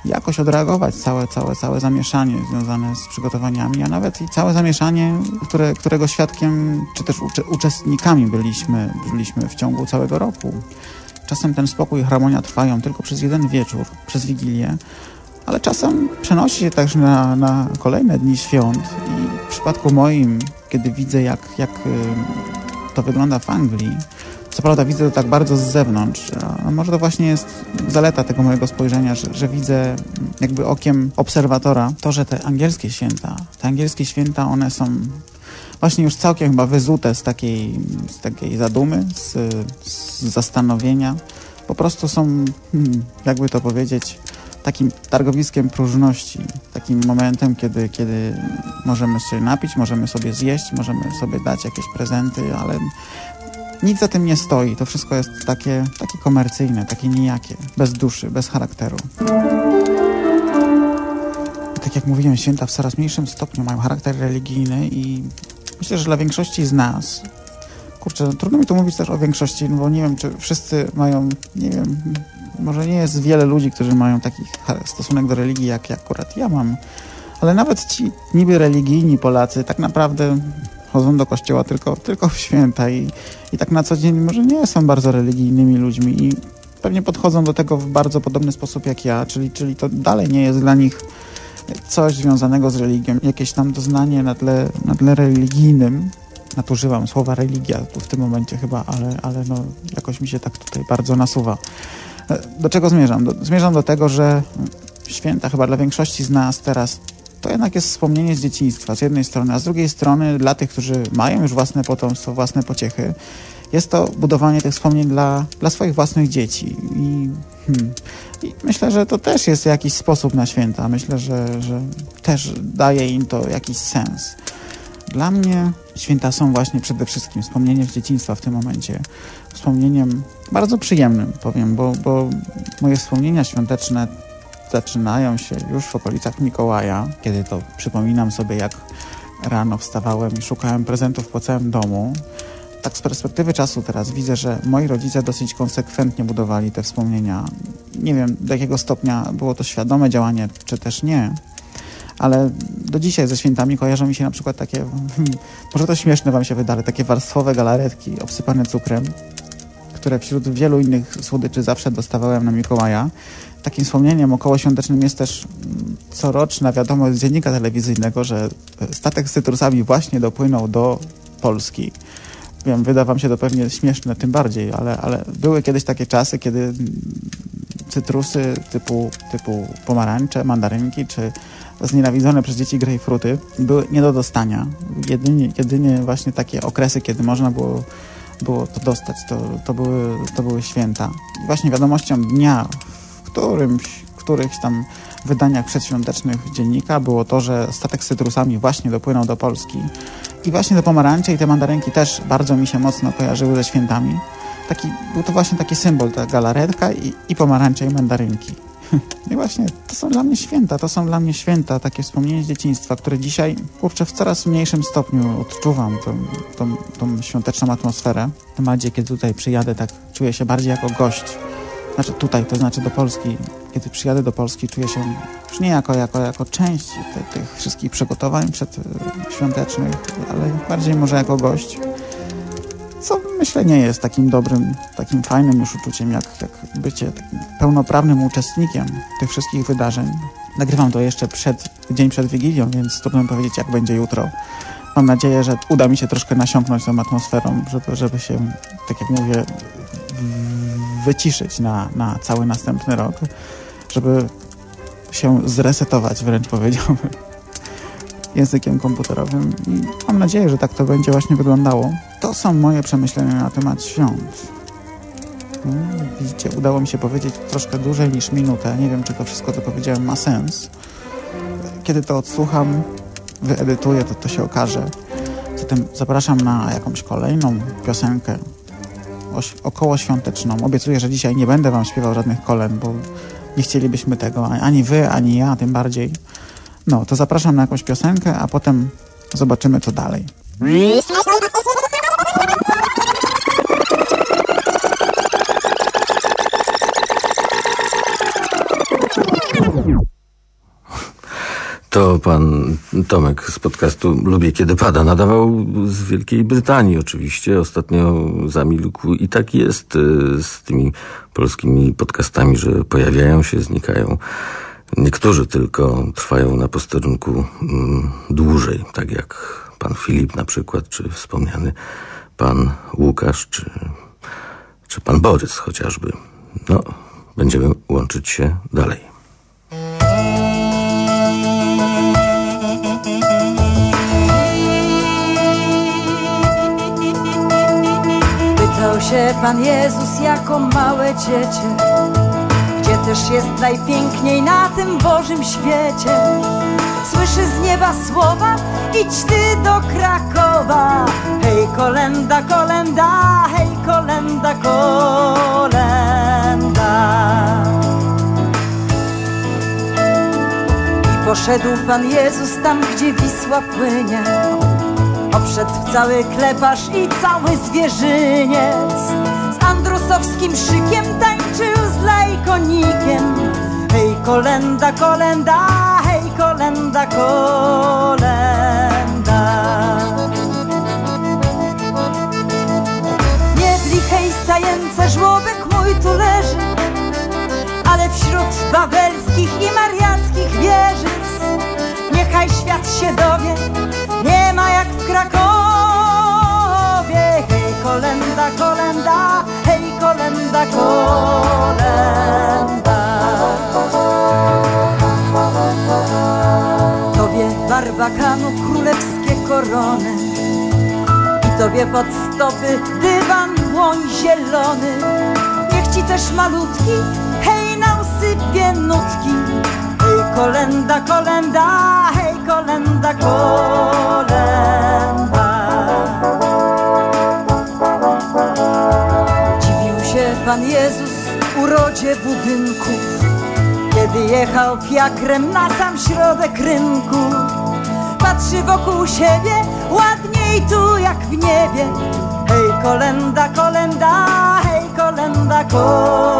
jakoś odreagować całe, całe, całe zamieszanie związane z przygotowaniami, a nawet i całe zamieszanie, które, którego świadkiem, czy też ucze, uczestnikami byliśmy, byliśmy w ciągu całego roku. Czasem ten spokój i harmonia trwają tylko przez jeden wieczór, przez Wigilię, ale czasem przenosi się także na, na kolejne dni świąt i w przypadku moim, kiedy widzę jak, jak to wygląda w Anglii, co prawda widzę to tak bardzo z zewnątrz, a może to właśnie jest zaleta tego mojego spojrzenia, że, że widzę jakby okiem obserwatora to, że te angielskie święta, te angielskie święta, one są właśnie już całkiem chyba wyzute z takiej, z takiej zadumy, z, z zastanowienia. Po prostu są, hmm, jakby to powiedzieć, takim targowiskiem próżności, takim momentem, kiedy, kiedy możemy się napić, możemy sobie zjeść, możemy sobie dać jakieś prezenty, ale nic za tym nie stoi. To wszystko jest takie, takie komercyjne, takie nijakie, bez duszy, bez charakteru. Tak jak mówiłem, święta w coraz mniejszym stopniu mają charakter religijny i myślę, że dla większości z nas, kurczę, no trudno mi tu mówić też o większości, no bo nie wiem, czy wszyscy mają, nie wiem, może nie jest wiele ludzi, którzy mają taki stosunek do religii, jak, jak akurat ja mam, ale nawet ci niby religijni Polacy tak naprawdę chodzą do kościoła tylko, tylko w święta i, i tak na co dzień może nie są bardzo religijnymi ludźmi i pewnie podchodzą do tego w bardzo podobny sposób jak ja, czyli, czyli to dalej nie jest dla nich coś związanego z religią, jakieś tam doznanie na tle, na tle religijnym. Nadużywam słowa religia tu w tym momencie chyba, ale, ale no, jakoś mi się tak tutaj bardzo nasuwa. Do czego zmierzam? Do, zmierzam do tego, że święta chyba dla większości z nas teraz to jednak jest wspomnienie z dzieciństwa z jednej strony, a z drugiej strony dla tych, którzy mają już własne potomstwo, własne pociechy, jest to budowanie tych wspomnień dla, dla swoich własnych dzieci. I, hmm, I, myślę, że to też jest jakiś sposób na święta. Myślę, że, że też daje im to jakiś sens. Dla mnie święta są właśnie przede wszystkim wspomnieniem z dzieciństwa w tym momencie. Wspomnieniem bardzo przyjemnym, powiem, bo, bo moje wspomnienia świąteczne zaczynają się już w okolicach Mikołaja, kiedy to przypominam sobie, jak rano wstawałem i szukałem prezentów po całym domu. Tak z perspektywy czasu teraz widzę, że moi rodzice dosyć konsekwentnie budowali te wspomnienia. Nie wiem, do jakiego stopnia było to świadome działanie, czy też nie, ale do dzisiaj ze świętami kojarzą mi się na przykład takie, może to śmieszne wam się wyda, takie warstwowe galaretki obsypane cukrem, które wśród wielu innych słodyczy zawsze dostawałem na Mikołaja Takim wspomnieniem okołoświątecznym jest też mm, coroczna wiadomość z dziennika telewizyjnego, że statek z cytrusami właśnie dopłynął do Polski. Wiem, wyda wam się to pewnie śmieszne, tym bardziej, ale, ale były kiedyś takie czasy, kiedy mm, cytrusy typu, typu pomarańcze, mandarynki czy znienawidzone przez dzieci grejpfruty były nie do dostania. Jedynie, jedynie właśnie takie okresy, kiedy można było, było to dostać, to, to, były, to były święta. I właśnie wiadomością dnia którymś, którychś tam wydaniach przedświątecznych dziennika było to, że statek z cytrusami właśnie dopłynął do Polski. I właśnie te pomarańcze i te mandarynki też bardzo mi się mocno kojarzyły ze świętami. Taki, był to właśnie taki symbol, ta galaretka i, i pomarańcze i mandarynki. I właśnie to są dla mnie święta, to są dla mnie święta, takie wspomnienie z dzieciństwa, które dzisiaj, kurczę, w coraz mniejszym stopniu odczuwam tą, tą, tą świąteczną atmosferę. Tym bardziej, kiedy tutaj przyjadę, tak czuję się bardziej jako gość. Znaczy tutaj, to znaczy do Polski. Kiedy przyjadę do Polski, czuję się już nie jako, jako, jako część te, tych wszystkich przygotowań przedświątecznych, ale bardziej może jako gość co myślę nie jest takim dobrym, takim fajnym już uczuciem, jak, jak bycie pełnoprawnym uczestnikiem tych wszystkich wydarzeń. Nagrywam to jeszcze przed, dzień przed Wigilią, więc trudno powiedzieć, jak będzie jutro. Mam nadzieję, że uda mi się troszkę nasiąknąć tą atmosferą, żeby, żeby się, tak jak mówię, wyciszyć na, na cały następny rok, żeby się zresetować, wręcz powiedziałbym językiem komputerowym i mam nadzieję, że tak to będzie właśnie wyglądało. To są moje przemyślenia na temat świąt. No, widzicie, udało mi się powiedzieć troszkę dłużej niż minutę. Nie wiem, czy to wszystko, co powiedziałem, ma sens. Kiedy to odsłucham, wyedytuję, to to się okaże. Zatem zapraszam na jakąś kolejną piosenkę około świąteczną. Obiecuję, że dzisiaj nie będę wam śpiewał żadnych kolen, bo nie chcielibyśmy tego, ani wy, ani ja, tym bardziej. No, to zapraszam na jakąś piosenkę, a potem zobaczymy, co dalej. To pan Tomek z podcastu Lubię Kiedy Pada nadawał z Wielkiej Brytanii oczywiście. Ostatnio zamilkł i tak jest y, z tymi polskimi podcastami, że pojawiają się, znikają. Niektórzy tylko trwają na posterunku mm, dłużej, tak jak pan Filip na przykład, czy wspomniany pan Łukasz, czy, czy pan Borys chociażby. No, będziemy łączyć się dalej. Pytał się Pan Jezus jako małe dziecię też jest najpiękniej na tym Bożym świecie. Słyszy z nieba słowa, idź ty do Krakowa. Hej, kolenda, kolenda, hej, kolenda, kolenda. I poszedł Pan Jezus tam, gdzie Wisła płynie. Obszedł cały kleparz i cały zwierzyniec. Z andrusowskim szykiem tańczył z lajkonikiem. Hej, kolenda, kolenda, hej, kolenda, kolenda. Nie w lichej stajence żłobek mój tu leży, ale wśród wawelskich i mariackich wieżyc niechaj świat się dowie, Krakowie. Hej, kolenda, kolenda, hej, kolenda, kolenda. Tobie barbakanu królewskie korony i tobie pod stopy dywan błoń zielony. Niech ci też malutki, hej, na usypie nutki. Hej, kolenda, kolenda, hej, kolenda, kolenda. Pan Jezus urodzie budynków Kiedy jechał fiakrem na sam środek rynku Patrzy wokół siebie, ładniej tu jak w niebie Hej kolenda, kolenda, hej kolenda, kolenda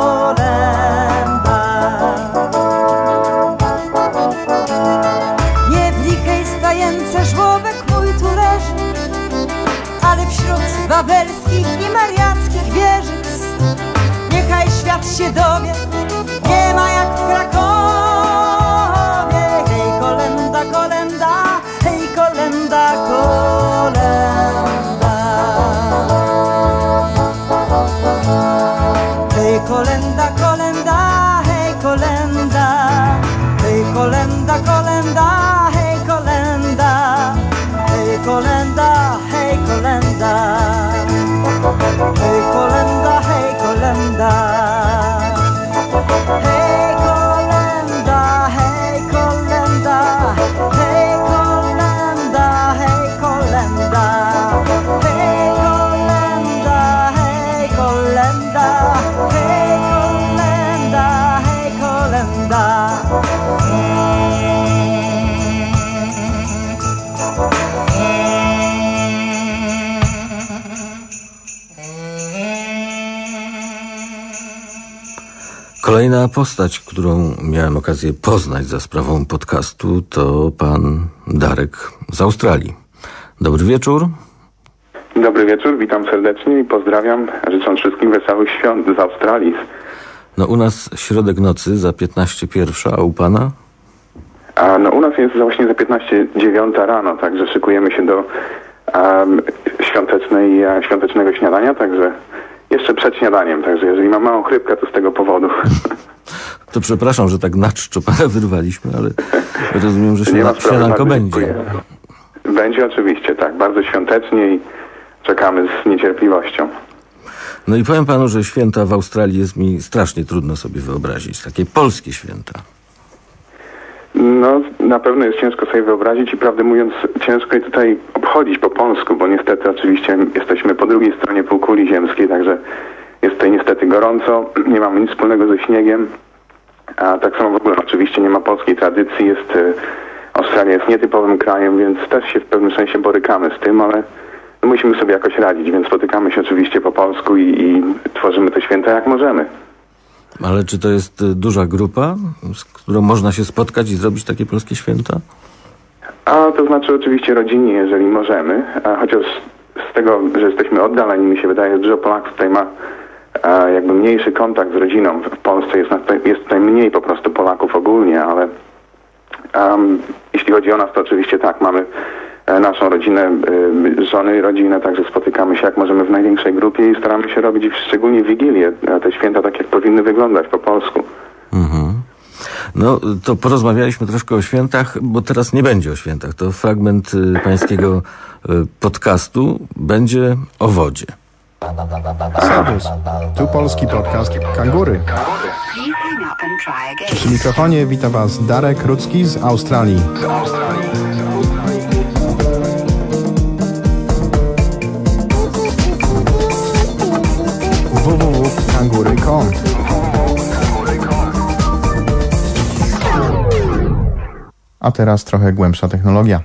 postać, którą miałem okazję poznać za sprawą podcastu, to pan Darek z Australii. Dobry wieczór. Dobry wieczór, witam serdecznie i pozdrawiam, życząc wszystkim wesołych świąt z Australii. No u nas środek nocy za 15 pierwsza, a u pana? A no u nas jest właśnie za 15 dziewiąta rano, także szykujemy się do um, świątecznej, e, świątecznego śniadania, także jeszcze przed śniadaniem, także jeżeli mam małą chrypkę, to z tego powodu. To przepraszam, że tak na czczo pana wyrwaliśmy, ale rozumiem, że śniada- śniadanko bardzo będzie. Będzie oczywiście, tak, bardzo świątecznie i czekamy z niecierpliwością. No i powiem panu, że święta w Australii jest mi strasznie trudno sobie wyobrazić. Takie polskie święta. No, na pewno jest ciężko sobie wyobrazić i prawdę mówiąc, ciężko je tutaj obchodzić po polsku, bo niestety oczywiście jesteśmy po drugiej stronie półkuli ziemskiej, także jest tutaj niestety gorąco, nie mamy nic wspólnego ze śniegiem, a tak samo w ogóle oczywiście nie ma polskiej tradycji, jest, y, Australia jest nietypowym krajem, więc też się w pewnym sensie borykamy z tym, ale musimy sobie jakoś radzić, więc spotykamy się oczywiście po polsku i, i tworzymy te święta jak możemy. Ale czy to jest y, duża grupa, z którą można się spotkać i zrobić takie polskie święta? A to znaczy oczywiście rodzinnie, jeżeli możemy, a chociaż z tego, że jesteśmy oddaleni, mi się wydaje, że dużo Polaków tutaj ma jakby mniejszy kontakt z rodziną. W Polsce jest, jest tutaj mniej po prostu Polaków ogólnie, ale um, jeśli chodzi o nas, to oczywiście tak, mamy e, naszą rodzinę, y, żony, rodzinę, także spotykamy się jak możemy w największej grupie i staramy się robić szczególnie Wigilię, e, te święta tak jak powinny wyglądać po polsku. Mhm. No, to porozmawialiśmy troszkę o świętach, bo teraz nie będzie o świętach. To fragment y, pańskiego y, podcastu będzie o wodzie. Serwus. Tu polski podcast Kangury. Przy mikrofonie wita Was Darek Rudzki z Australii. www.kangury.com A teraz trochę głębsza technologia.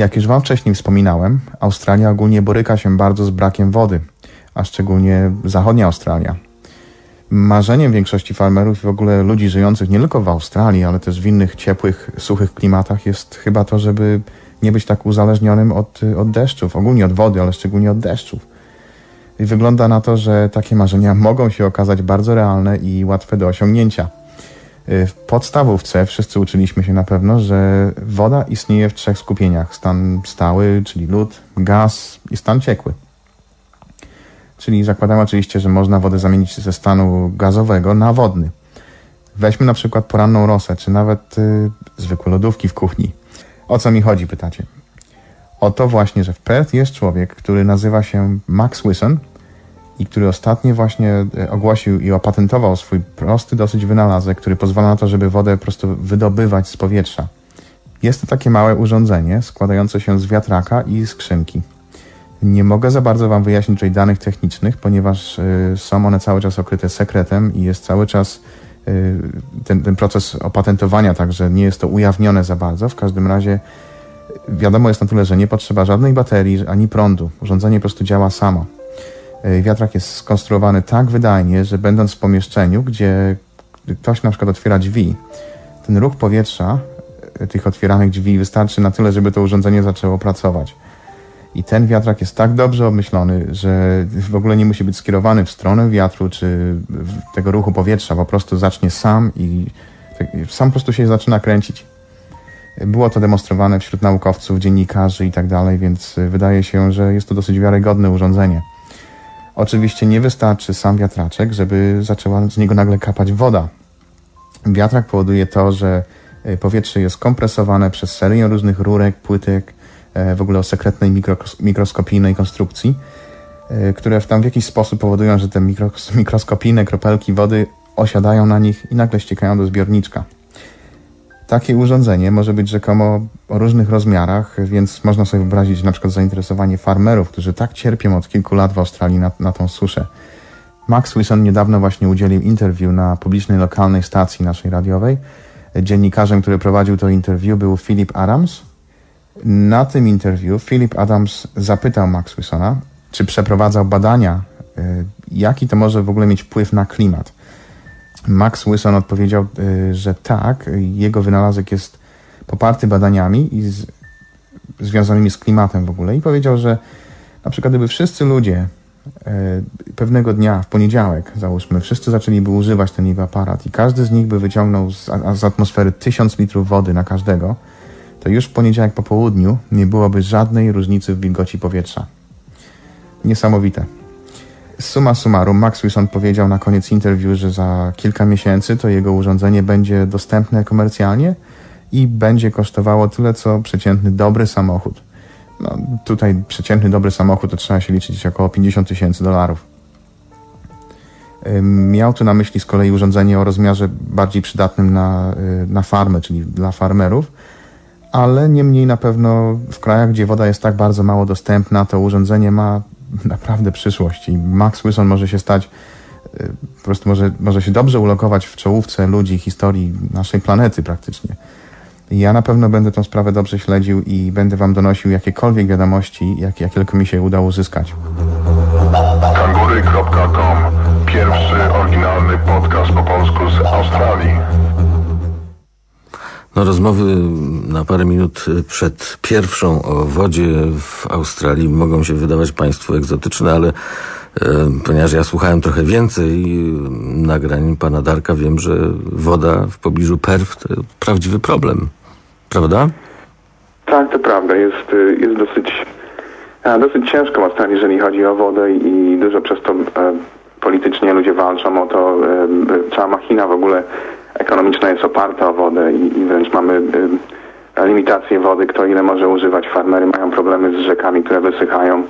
Jak już Wam wcześniej wspominałem, Australia ogólnie boryka się bardzo z brakiem wody, a szczególnie zachodnia Australia. Marzeniem większości farmerów i w ogóle ludzi żyjących nie tylko w Australii, ale też w innych ciepłych, suchych klimatach jest chyba to, żeby nie być tak uzależnionym od, od deszczów, ogólnie od wody, ale szczególnie od deszczów. I wygląda na to, że takie marzenia mogą się okazać bardzo realne i łatwe do osiągnięcia. W podstawówce wszyscy uczyliśmy się na pewno, że woda istnieje w trzech skupieniach. Stan stały, czyli lód, gaz i stan ciekły. Czyli zakładamy oczywiście, że można wodę zamienić ze stanu gazowego na wodny. Weźmy na przykład poranną rosę, czy nawet y, zwykłe lodówki w kuchni. O co mi chodzi, pytacie? O to właśnie, że w Perth jest człowiek, który nazywa się Max Wilson i który ostatnio właśnie e, ogłosił i opatentował swój prosty dosyć wynalazek, który pozwala na to, żeby wodę po prostu wydobywać z powietrza. Jest to takie małe urządzenie składające się z wiatraka i skrzynki. Nie mogę za bardzo Wam wyjaśnić tutaj danych technicznych, ponieważ y, są one cały czas okryte sekretem i jest cały czas y, ten, ten proces opatentowania, także nie jest to ujawnione za bardzo. W każdym razie wiadomo jest na tyle, że nie potrzeba żadnej baterii ani prądu. Urządzenie po prostu działa samo. Y, wiatrak jest skonstruowany tak wydajnie, że będąc w pomieszczeniu, gdzie ktoś na przykład otwiera drzwi, ten ruch powietrza y, tych otwieranych drzwi wystarczy na tyle, żeby to urządzenie zaczęło pracować. I ten wiatrak jest tak dobrze obmyślony, że w ogóle nie musi być skierowany w stronę wiatru czy tego ruchu powietrza. Po prostu zacznie sam i tak- sam po prostu się zaczyna kręcić. Było to demonstrowane wśród naukowców, dziennikarzy i tak dalej, więc wydaje się, że jest to dosyć wiarygodne urządzenie. Oczywiście nie wystarczy sam wiatraczek, żeby zaczęła z niego nagle kapać woda. Wiatrak powoduje to, że y, powietrze jest kompresowane przez serię różnych rurek, płytek, e, w ogóle o sekretnej mikros- mikroskopijnej konstrukcji, e, które w tam w jakiś sposób powodują, że te mikros- mikroskopijne kropelki wody osiadają na nich i nagle ściekają do zbiorniczka. Takie urządzenie może być rzekomo o różnych rozmiarach, więc można sobie wyobrazić na przykład zainteresowanie farmerów, którzy tak cierpią od kilku lat w Australii na, na tą suszę. Max Wilson niedawno właśnie udzielił interview na publicznej lokalnej stacji naszej radiowej. Dziennikarzem, który prowadził to interview był Philip Adams. Na tym interview Philip Adams zapytał Max Wilsona, czy przeprowadzał badania, y, jaki to może w ogóle mieć wpływ na klimat. Max Wilson odpowiedział, y, że tak, jego wynalazek jest poparty badaniami i z, związanymi z klimatem w ogóle i powiedział, że na przykład gdyby wszyscy ludzie e, pewnego dnia, w poniedziałek załóżmy, wszyscy zaczęliby używać ten ich aparat i każdy z nich by wyciągnął z, z atmosfery tysiąc litrów wody na każdego, to już w poniedziałek po południu nie byłoby żadnej różnicy w wilgoci powietrza. Niesamowite. Suma summarum, Max Wilson powiedział na koniec interwiu, że za kilka miesięcy to jego urządzenie będzie dostępne komercjalnie i będzie kosztowało tyle, co przeciętny dobry samochód. No, tutaj przeciętny dobry samochód to trzeba się liczyć około 50 tysięcy dolarów. Miał tu na myśli z kolei urządzenie o rozmiarze bardziej przydatnym na, y, na farmę, czyli dla farmerów, ale niemniej na pewno w krajach, gdzie woda jest tak bardzo mało dostępna, to urządzenie ma naprawdę przyszłość i Max Wilson może się stać, y, po prostu może, może się dobrze ulokować w czołówce ludzi, historii naszej planety praktycznie. Ja na pewno będę tą sprawę dobrze śledził i będę wam donosił jakiekolwiek wiadomości, jakie, jakie tylko mi się uda uzyskać. Kangury.com Pierwszy oryginalny podcast po polsku z Australii. No, rozmowy na parę minut przed pierwszą o wodzie w Australii mogą się wydawać Państwu egzotyczne, ale e, ponieważ ja słuchałem trochę więcej nagrań pana Darka, wiem, że woda w pobliżu Perth to prawdziwy problem. Prawda? Tak, to prawda. Jest, y, jest dosyć, dosyć ciężko Australii, jeżeli chodzi o wodę i dużo przez to e, politycznie ludzie walczą o to. E, cała machina w ogóle ekonomiczna jest oparta o wodę i, i wręcz mamy limitację wody, kto ile może używać. Farmery mają problemy z rzekami, które wysychają.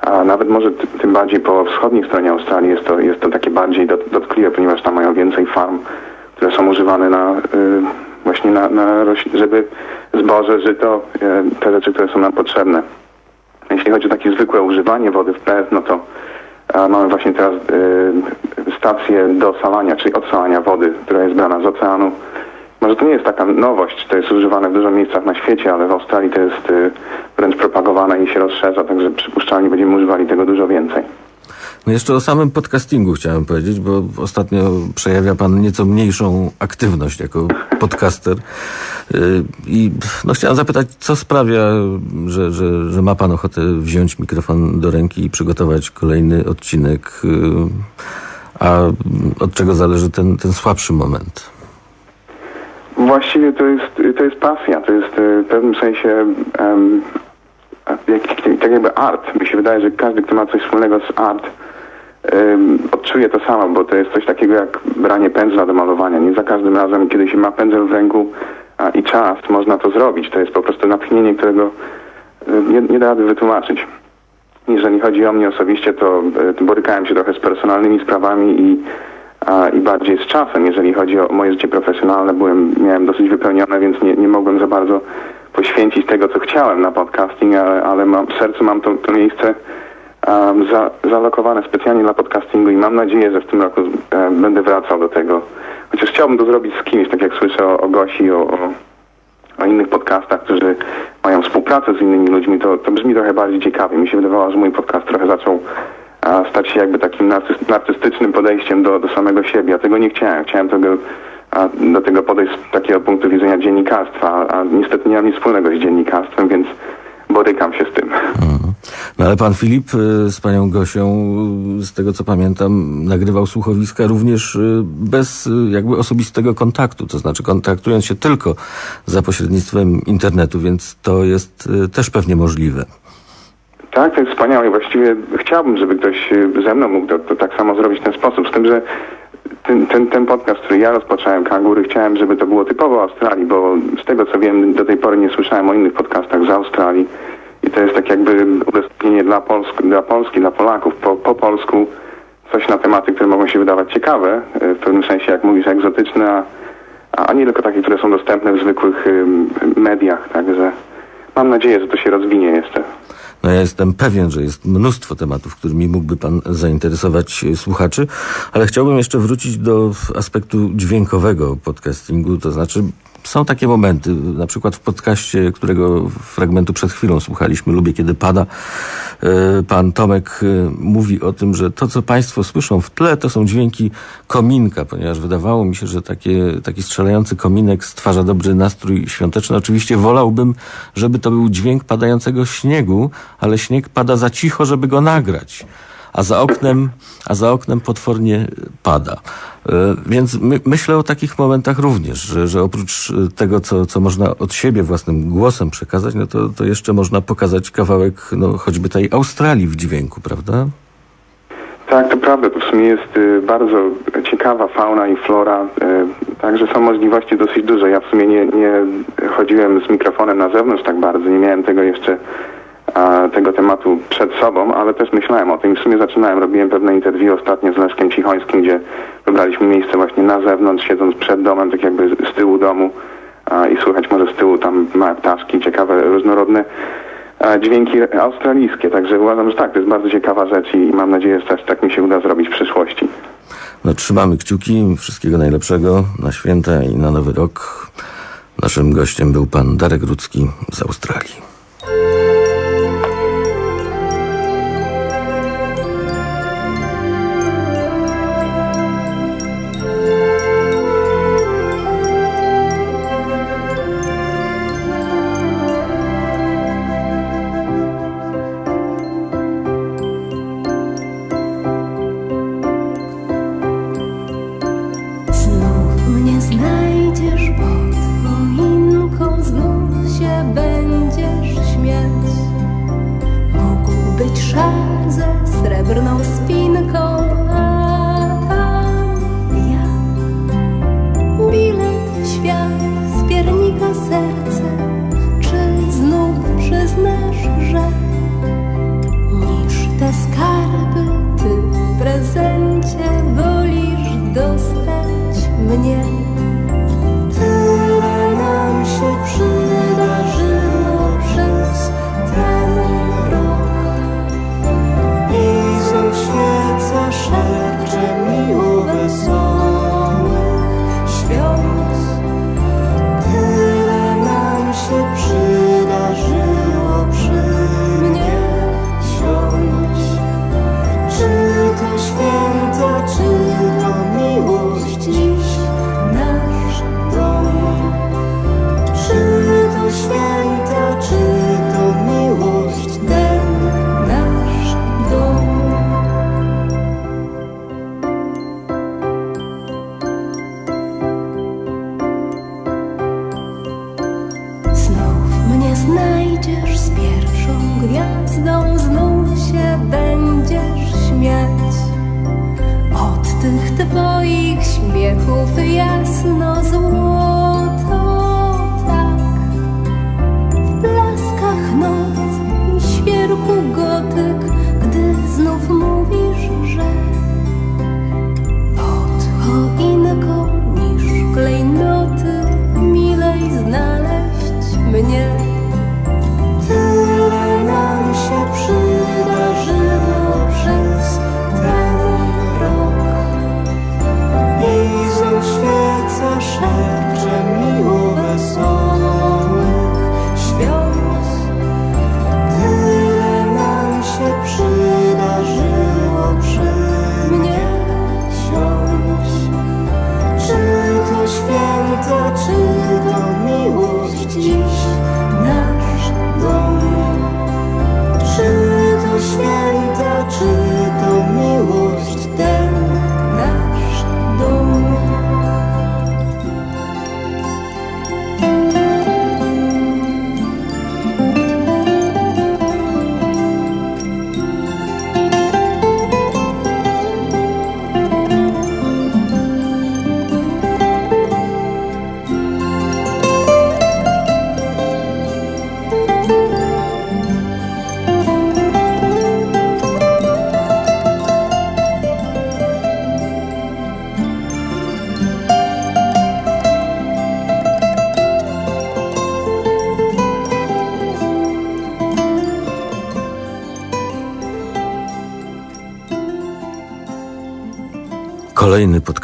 A nawet może tym bardziej po wschodniej stronie Australii jest to, jest to takie bardziej dot, dotkliwe, ponieważ tam mają więcej farm, które są używane na właśnie na, na żeby zboże, żyto, e, te rzeczy, które są nam potrzebne. Jeśli chodzi o takie zwykłe używanie wody w PES, no to mamy właśnie teraz y, stację dosalania, czyli odsalania wody, która jest brana z oceanu. Może to nie jest taka nowość, to jest używane w dużo miejscach na świecie, ale w Australii to jest y, wręcz propagowane i się rozszerza, także przypuszczalnie będziemy używali tego dużo więcej. No jeszcze o samym podcastingu chciałem powiedzieć, bo ostatnio przejawia pan nieco mniejszą aktywność jako podcaster. Y, I no chciałem zapytać, co sprawia, że, że, że ma pan ochotę wziąć mikrofon do ręki i przygotować kolejny odcinek, y, a od czego zależy ten, ten słabszy moment? Właściwie to jest, to jest pasja, to jest y, w pewnym sensie um, tak jakby art. Mi się wydaje, że każdy, kto ma coś wspólnego z art, odczuję to samo, bo to jest coś takiego jak branie pędzla do malowania. Nie za każdym razem, kiedy się ma pędzel w ręku a, i czas, można to zrobić. To jest po prostu natchnienie, którego nie, nie da rady wytłumaczyć. Jeżeli chodzi o mnie osobiście, to y, borykałem się trochę z personalnymi sprawami i, a, i bardziej z czasem. Jeżeli chodzi o moje życie profesjonalne, byłem, miałem dosyć wypełnione, więc nie, nie mogłem za bardzo poświęcić tego, co chciałem na podcasting, ale, ale mam, w sercu mam to, to miejsce um, za, zalokowane specjalnie dla podcastingu i mam nadzieję, że w tym roku um, będę wracał do tego. Chociaż chciałbym to zrobić z kimś, tak jak słyszę o, o Gosi, o, o, o innych podcastach, którzy mają współpracę z innymi ludźmi, to, to brzmi trochę bardziej ciekawie. Mi się wydawało, że mój podcast trochę zaczął a, stać się jakby takim narcystycznym podejściem do, do samego siebie. Ja tego nie chciałem. Chciałem tego, a, do tego podejść z takiego punktu widzenia dziennikarstwa, a, a niestety nie mam nic wspólnego z dziennikarstwem, więc borykam się z tym. Mhm. No ale pan Filip y, z panią Gosią, y, z tego co pamiętam, nagrywał słuchowiska również y, bez jakby osobistego kontaktu, to znaczy kontaktując się tylko za pośrednictwem internetu, więc to jest też pewnie możliwe. Tak, to jest wspaniałe. Właściwie chciałbym, żeby ktoś ze mną mógł to, to tak samo zrobić w ten sposób, z tym, że ten, ten, ten podcast, który ja rozpocząłem, Kangury, chciałem, żeby to było typowo Australii, bo z tego co wiem, do tej pory nie słyszałem o innych podcastach z Australii i to jest tak jakby udostępnienie dla, Polsk, dla Polski, dla Polaków po, po polsku coś na tematy, które mogą się wydawać ciekawe, e, w pewnym sensie, jak mówisz, egzotyczne, a, a nie tylko takie, które są dostępne w zwykłych mediach, także mam nadzieję, że to się rozwinie jeszcze. No ja jestem pewien, że jest mnóstwo tematów, którymi mógłby pan zainteresować słuchaczy, ale chciałbym jeszcze wrócić do aspektu dźwiękowego podcastingu, to znaczy są takie momenty, na przykład w podcaście, którego fragmentu przed chwilą słuchaliśmy, Lubię Kiedy Pada, e, pan Tomek e, mówi o tym, że to, co państwo słyszą w tle, to są dźwięki kominka, ponieważ wydawało mi się, że takie, taki strzelający kominek stwarza dobry nastrój świąteczny. Oczywiście wolałbym, żeby to był dźwięk padającego śniegu, ale śnieg pada za cicho, żeby go nagrać a za oknem, a za oknem potwornie pada. E, więc my, myślę o takich momentach również, że, że oprócz tego, co, co można od siebie własnym głosem przekazać, no to, to jeszcze można pokazać kawałek no, choćby tej Australii w dźwięku, prawda? Tak, to prawda. To w sumie jest y, bardzo ciekawa fauna i flora. Y, także są możliwości dosyć duże. Ja w sumie nie, nie chodziłem z mikrofonem na zewnątrz tak bardzo. Nie miałem tego jeszcze tego tematu przed sobą, ale też myślałem o tym. W sumie zaczynałem, robiłem pewne interwiu ostatnio z Leszkiem Cichońskim, gdzie wybraliśmy miejsce właśnie na zewnątrz, siedząc przed domem, tak jakby z tyłu domu i słychać może z tyłu tam małe ptaszki, ciekawe, różnorodne dźwięki australijskie. Także uważam, że tak, to jest bardzo ciekawa rzecz i mam nadzieję, że też tak mi się uda zrobić w przyszłości. No, trzymamy kciuki. Wszystkiego najlepszego na święta i na nowy rok. Naszym gościem był pan Darek Rudzki z Australii.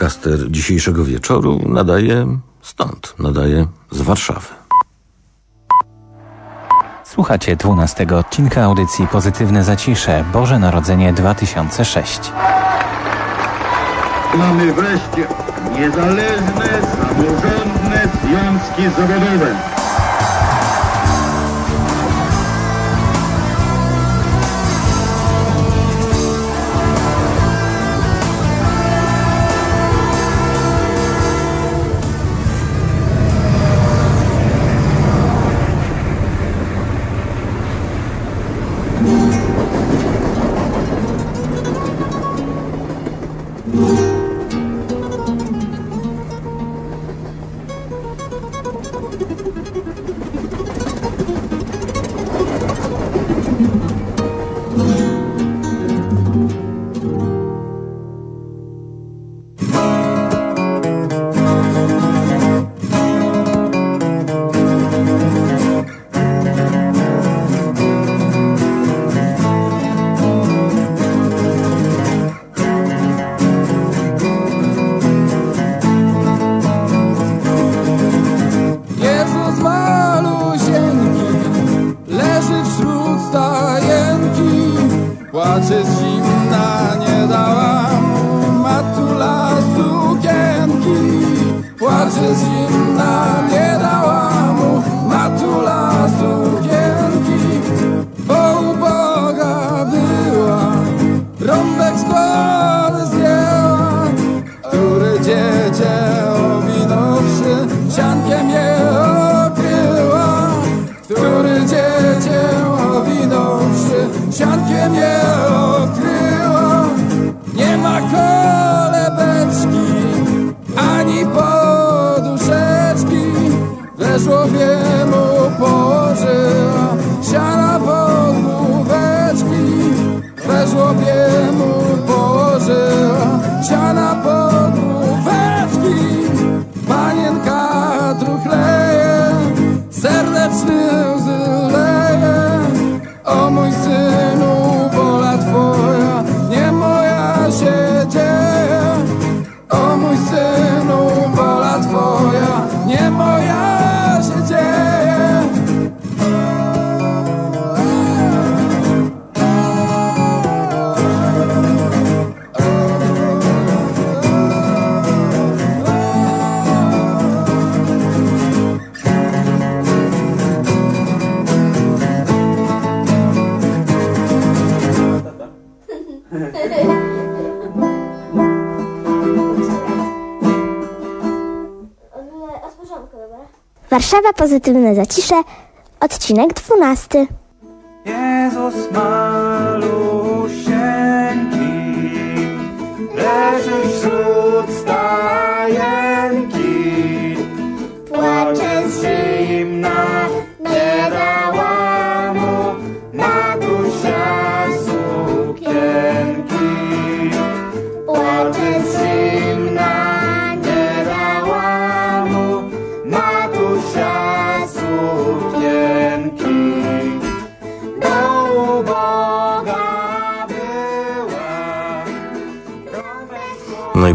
Podcaster dzisiejszego wieczoru nadaje stąd, nadaje z Warszawy. Słuchacie 12 odcinka audycji Pozytywne Zacisze Boże Narodzenie 2006. Mamy wreszcie niezależne, samorządne związki zawodowe. rises in Warszawa Pozytywne Zacisze, odcinek 12. Jezus malusieńki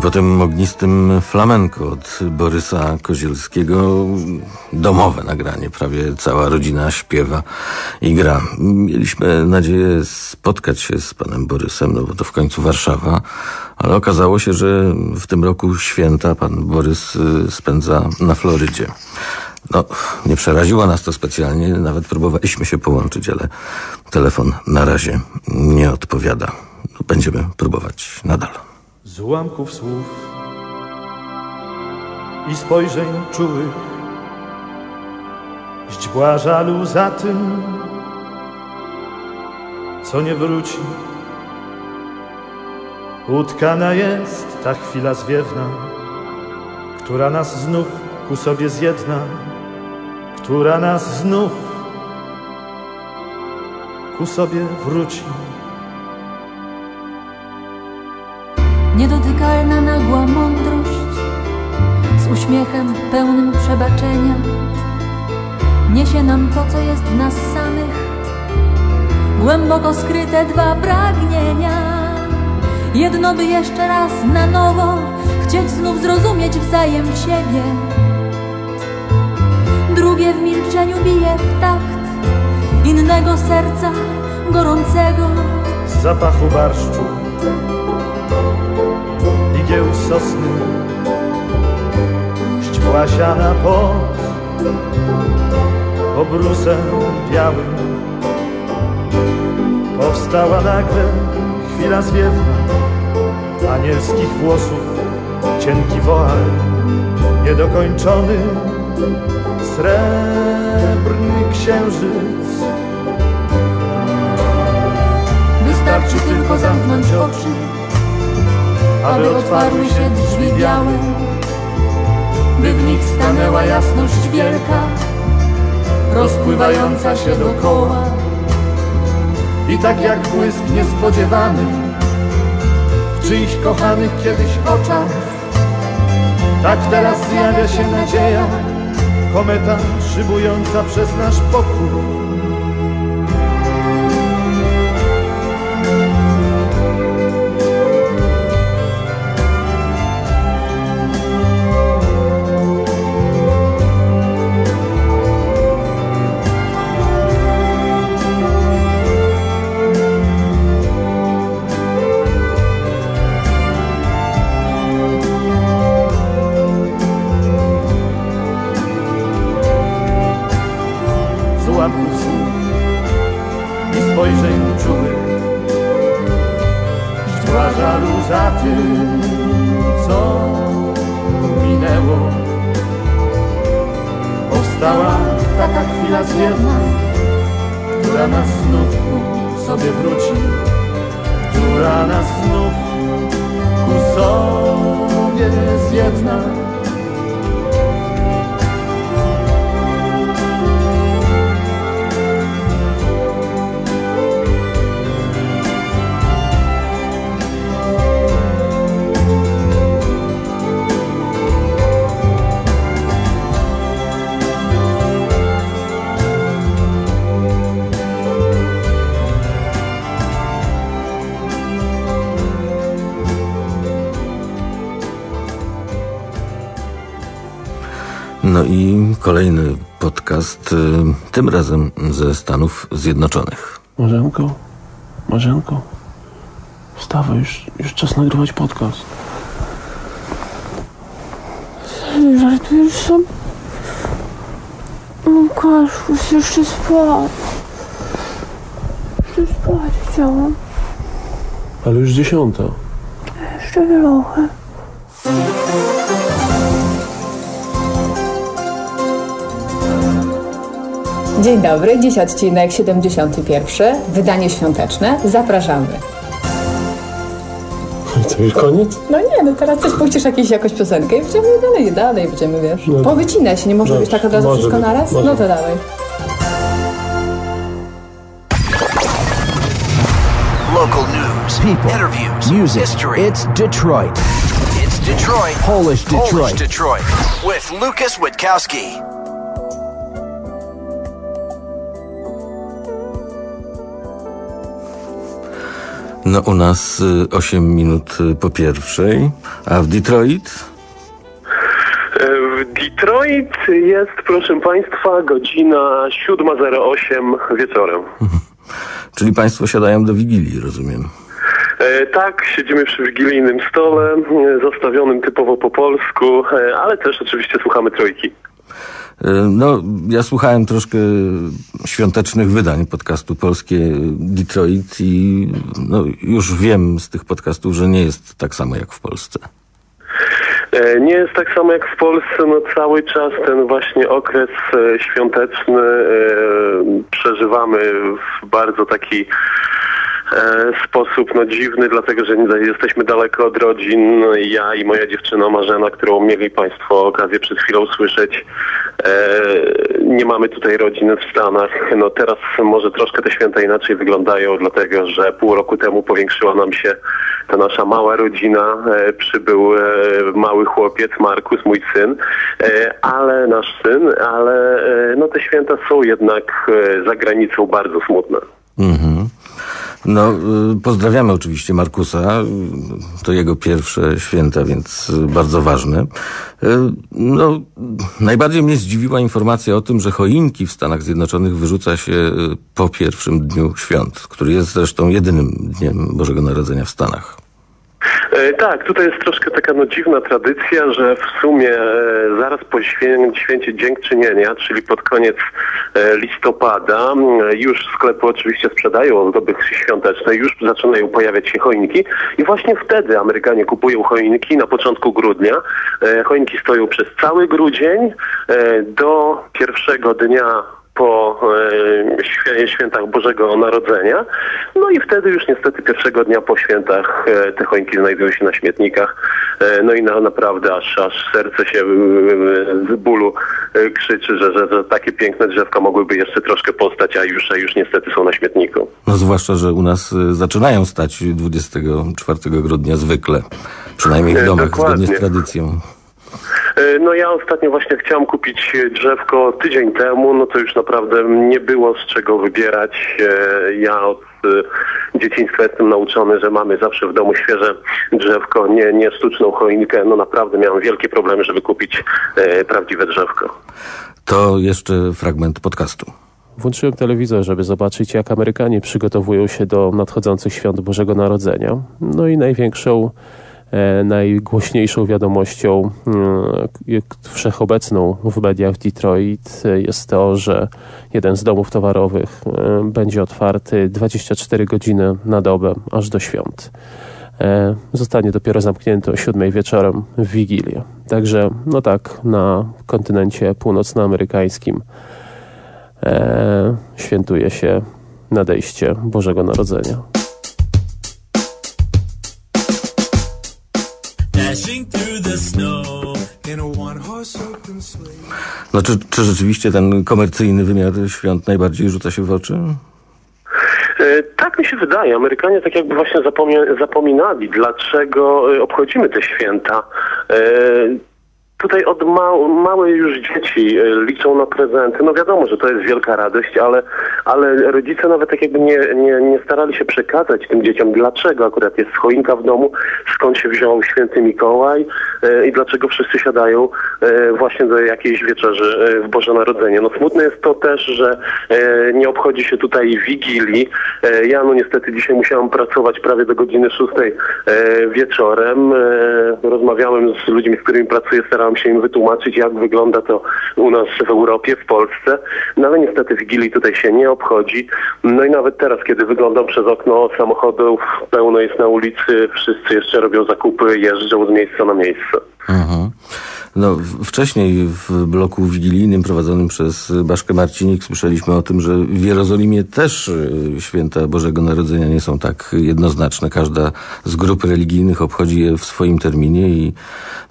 potem ognistym flamenko od Borysa Kozielskiego. Domowe nagranie, prawie cała rodzina śpiewa i gra. Mieliśmy nadzieję spotkać się z panem Borysem, no bo to w końcu Warszawa, ale okazało się, że w tym roku święta pan Borys y, spędza na Florydzie. No, nie przeraziło nas to specjalnie, nawet próbowaliśmy się połączyć, ale telefon na razie nie odpowiada. Będziemy próbować nadal. Z ułamków słów i spojrzeń czułych, źdźbła żalu za tym, co nie wróci. Utkana jest ta chwila zwiewna, która nas znów ku sobie zjedna, która nas znów ku sobie wróci. Pełnym przebaczenia niesie nam to, co jest w nas samych, głęboko skryte dwa pragnienia. Jedno by jeszcze raz na nowo rozumieć wzajem siebie. Drugie w milczeniu bije w takt innego serca gorącego. z zapachu barszczu, igieł sosny, ścipła siana pod obrusem białym. Powstała nagle chwila zwiewna, anielskich włosów, cienki woal, niedokończony, srebrny księżyc. Wystarczy tylko zamknąć oczy, aby otwarły się drzwi białe, by w nich stanęła jasność wielka, rozpływająca się dokoła. I tak jak błysk niespodziewany w czyichś kochanych kiedyś oczach, tak teraz zjawia się nadzieja, kometa szybująca przez nasz pokój. Tym razem ze Stanów Zjednoczonych. Marzenko, Marzenko, wstawaj, już, już czas nagrywać podcast. Żartujesz sobie? Łukaszu, chcę jeszcze spać. Chcę spać chciałam. Ale już dziesiąta. Jeszcze trochę. Dzień dobry, dziś odcinek 71, wydanie świąteczne. Zapraszamy. To już koniec? No nie, no teraz coś puścisz jakieś, jakąś piosenkę i będziemy dalej, dalej będziemy, wiesz. No. Powycinać, nie może być tak od razu wszystko być, naraz? może No to być. dawaj. Local news, people, interviews, music. history. It's Detroit. It's Detroit. Polish Detroit. Polish Detroit. With Lucas Witkowski. No u nas 8 minut y, po pierwszej, a w Detroit W Detroit jest, proszę Państwa, godzina 7.08 wieczorem. Czyli Państwo siadają do Wigilii, rozumiem. E, tak, siedzimy przy wigilijnym stole, e, zastawionym typowo po polsku, e, ale też oczywiście słuchamy trojki. Y, No, ja słuchałem troszkę świątecznych wydań podcastu Polskie Detroit i no, już wiem z tych podcastów, że nie jest tak samo jak w Polsce. E, Nie jest tak samo jak w Polsce, no cały czas ten właśnie okres e, świąteczny e, przeżywamy w bardzo taki sposób no dziwny, dlatego że jesteśmy daleko od rodzin. No Ja i moja dziewczyna Marzena, którą mieli Państwo okazję przed chwilą słyszeć, e, nie mamy tutaj rodziny w Stanach. No teraz może troszkę te święta inaczej wyglądają, dlatego że pół roku temu powiększyła nam się ta nasza mała rodzina. E, przybył e, mały chłopiec, Markus, mój syn, e, ale nasz syn, ale e, no te święta są jednak e, za granicą bardzo smutne. Mhm. No, y, pozdrawiamy oczywiście Markusa. To jego pierwsze święta, więc y, bardzo ważne. Y, No, najbardziej mnie zdziwiła informacja o tym, że choinki w Stanach Zjednoczonych wyrzuca się po pierwszym dniu świąt, który jest zresztą jedynym dniem Bożego Narodzenia w Stanach. E, Tak, tutaj jest troszkę taka no, dziwna tradycja, że w sumie e, zaraz po świę, święcie Dziękczynienia, czyli pod koniec e, listopada, już sklepy oczywiście sprzedają ozdoby świąteczne, już zaczynają pojawiać się choinki i właśnie wtedy Amerykanie kupują choinki na początku grudnia. Choinki stoją przez cały grudzień do pierwszego dnia po e, świętach Bożego Narodzenia. No i wtedy już niestety pierwszego dnia po świętach e, te choinki znajdują się na śmietnikach. E, no i na, naprawdę aż, aż serce się z bólu krzyczy, że, że, że takie piękne drzewka mogłyby jeszcze troszkę postać, a już, a już niestety są na śmietniku. No zwłaszcza, że u nas zaczynają stać 24 grudnia zwykle. Przynajmniej w domach, dokładnie. zgodnie z tradycją. E, No ja ostatnio właśnie chciałem kupić drzewko tydzień temu, no to już naprawdę nie było z czego wybierać. E, Ja od e, dzieciństwa jestem nauczony, że mamy zawsze w domu świeże drzewko, nie, nie sztuczną choinkę. No naprawdę miałem wielkie problemy, żeby kupić prawdziwe drzewko. To jeszcze fragment podcastu. Włączyłem telewizor, żeby zobaczyć, jak Amerykanie przygotowują się do nadchodzących świąt Bożego Narodzenia. No i największą, najgłośniejszą wiadomością e, wszechobecną w mediach Detroit e, jest to, że jeden z domów towarowych e, będzie otwarty 24 godziny na dobę, aż do świąt. E, zostanie dopiero zamknięty o siódmej wieczorem w Wigilię. Także, no tak, na kontynencie północnoamerykańskim e, świętuje się nadejście Bożego Narodzenia. No czy, czy rzeczywiście ten komercyjny wymiar świąt najbardziej rzuca się w oczy? E, Tak mi się wydaje. Amerykanie tak jakby właśnie zapominali, dlaczego e, obchodzimy te święta. Tutaj od ma- małe już dzieci e, liczą na prezenty. No wiadomo, że to jest wielka radość, ale, ale rodzice nawet tak jakby nie, nie, nie starali się przekazać tym dzieciom, dlaczego akurat jest choinka w domu, skąd się wziął święty Mikołaj e, i dlaczego wszyscy siadają e, właśnie do jakiejś wieczerzy w Boże Narodzenie. No smutne jest to też, że nie obchodzi się tutaj Wigilii. Ja no niestety dzisiaj musiałam pracować prawie do godziny szóstej wieczorem. Rozmawiałem z ludźmi, z którymi pracuję, starałem się im wytłumaczyć, jak wygląda to u nas w Europie, w Polsce. No ale niestety Wigilii tutaj się nie obchodzi. No i nawet teraz, kiedy wyglądam przez okno samochodów, pełno jest na ulicy, wszyscy jeszcze robią zakupy, jeżdżą z miejsca na miejsce. Mhm. No, wcześniej w bloku wigilijnym prowadzonym przez Baszkę Marcinik słyszeliśmy o tym, że w Jerozolimie też y, święta Bożego Narodzenia nie są tak jednoznaczne. Każda z grup religijnych obchodzi je w swoim terminie i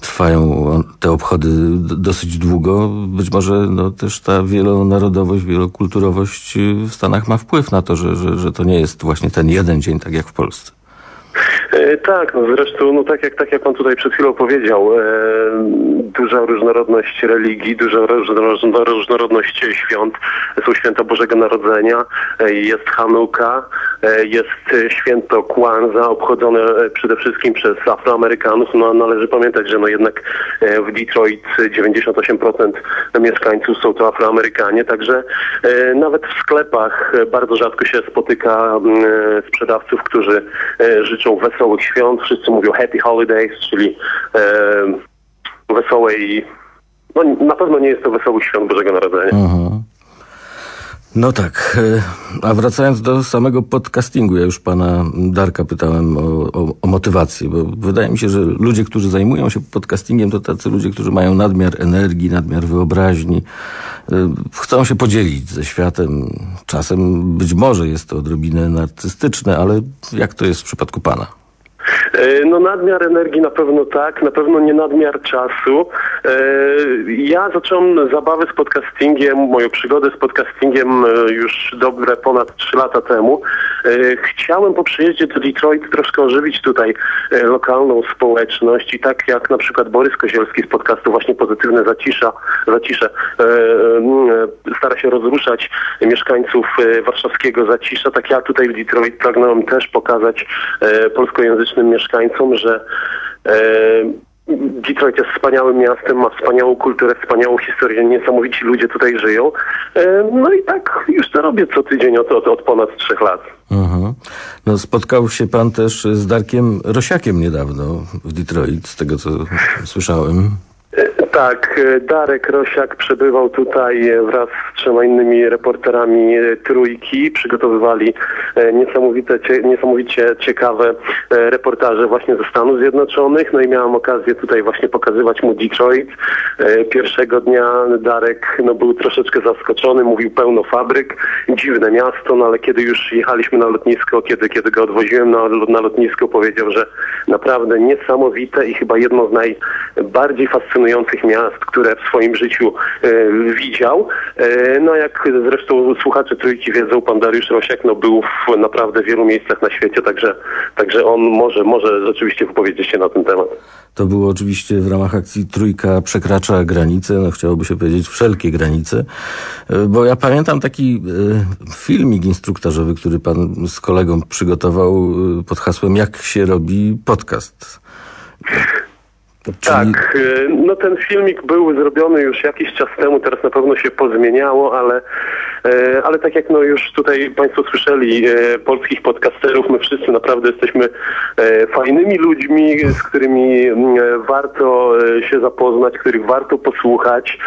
trwają te obchody dosyć długo. Być może no, też ta wielonarodowość, wielokulturowość y, w Stanach ma wpływ na to, że, że, że to nie jest właśnie ten jeden dzień, tak jak w Polsce. E, tak, no zresztą, no tak jak, tak jak pan tutaj przed chwilą powiedział, e, duża różnorodność religii, duża różno- różnorodność świąt. Są święta Bożego Narodzenia, e, jest Hanuka, e, jest święto Kwanza, obchodzone przede wszystkim przez Afroamerykanów. No, należy pamiętać, że no jednak w Detroit 98% mieszkańców są to Afroamerykanie, także e, nawet w sklepach bardzo rzadko się spotyka mm, e, sprzedawców, którzy e, życzą wesołych świąt. Wszyscy mówią Happy Holidays, czyli e, wesołej... No, na pewno nie jest to wesoły świąt Bożego Narodzenia. Mhm. No tak, e, a wracając do samego podcastingu, ja już pana Darka pytałem o, o, o motywację, bo wydaje mi się, że ludzie, którzy zajmują się podcastingiem, to tacy ludzie, którzy mają nadmiar energii, nadmiar wyobraźni, e, chcą się podzielić ze światem. Czasem być może jest to odrobinę narcystyczne, ale jak to jest w przypadku pana? E, No nadmiar energii na pewno tak, na pewno nie nadmiar czasu. E, Ja zacząłem zabawę z podcastingiem, moją przygodę z podcastingiem e, już dobre ponad 3 lata temu, Chciałem po przyjeździe do Detroit troszkę ożywić tutaj lokalną społeczność i tak jak na przykład Borys Kozielski z podcastu właśnie Pozytywne Zacisza, Zacisze stara się rozruszać mieszkańców warszawskiego Zacisza, tak ja tutaj w Detroit pragnąłem też pokazać e, mieszkańcom, że e, Detroit jest wspaniałym miastem, ma wspaniałą kulturę, wspaniałą historię, niesamowici ludzie tutaj żyją. E, No i tak już to robię co tydzień od, od, od ponad trzech lat. Mhm. No, spotkał się pan też z Darkiem Rosiakiem niedawno w Detroit, z tego co słyszałem. Tak, Darek Rosiak przebywał tutaj e, wraz z trzema innymi reporterami e, Trójki. Przygotowywali e, niesamowite, cie, niesamowicie ciekawe reportaże właśnie ze Stanów Zjednoczonych. No i miałem okazję tutaj właśnie pokazywać mu Detroit. Pierwszego dnia Darek no, był troszeczkę zaskoczony, mówił pełno fabryk, dziwne miasto, no ale kiedy już jechaliśmy na lotnisko, kiedy, kiedy go odwoziłem na, na lotnisko, powiedział, że naprawdę niesamowite i chyba jedno z najbardziej fascynujących miast, które w swoim życiu e, widział. E, no jak zresztą słuchacze Trójki wiedzą, pan Dariusz Rosiak no, był w naprawdę wielu miejscach na świecie, także, także on może, może rzeczywiście wypowiedzieć się na ten temat. To było oczywiście w ramach akcji Trójka przekracza granice, no chciałoby się powiedzieć wszelkie granice, E, bo ja pamiętam taki filmik instruktażowy, który pan z kolegą przygotował pod hasłem Jak się robi podcast. Tak, e, no ten filmik był zrobiony już jakiś czas temu, teraz na pewno się pozmieniało, ale, e, ale tak jak no już tutaj Państwo słyszeli, e, polskich podcasterów, my wszyscy naprawdę jesteśmy fajnymi ludźmi, z którymi mm, warto się zapoznać, których warto posłuchać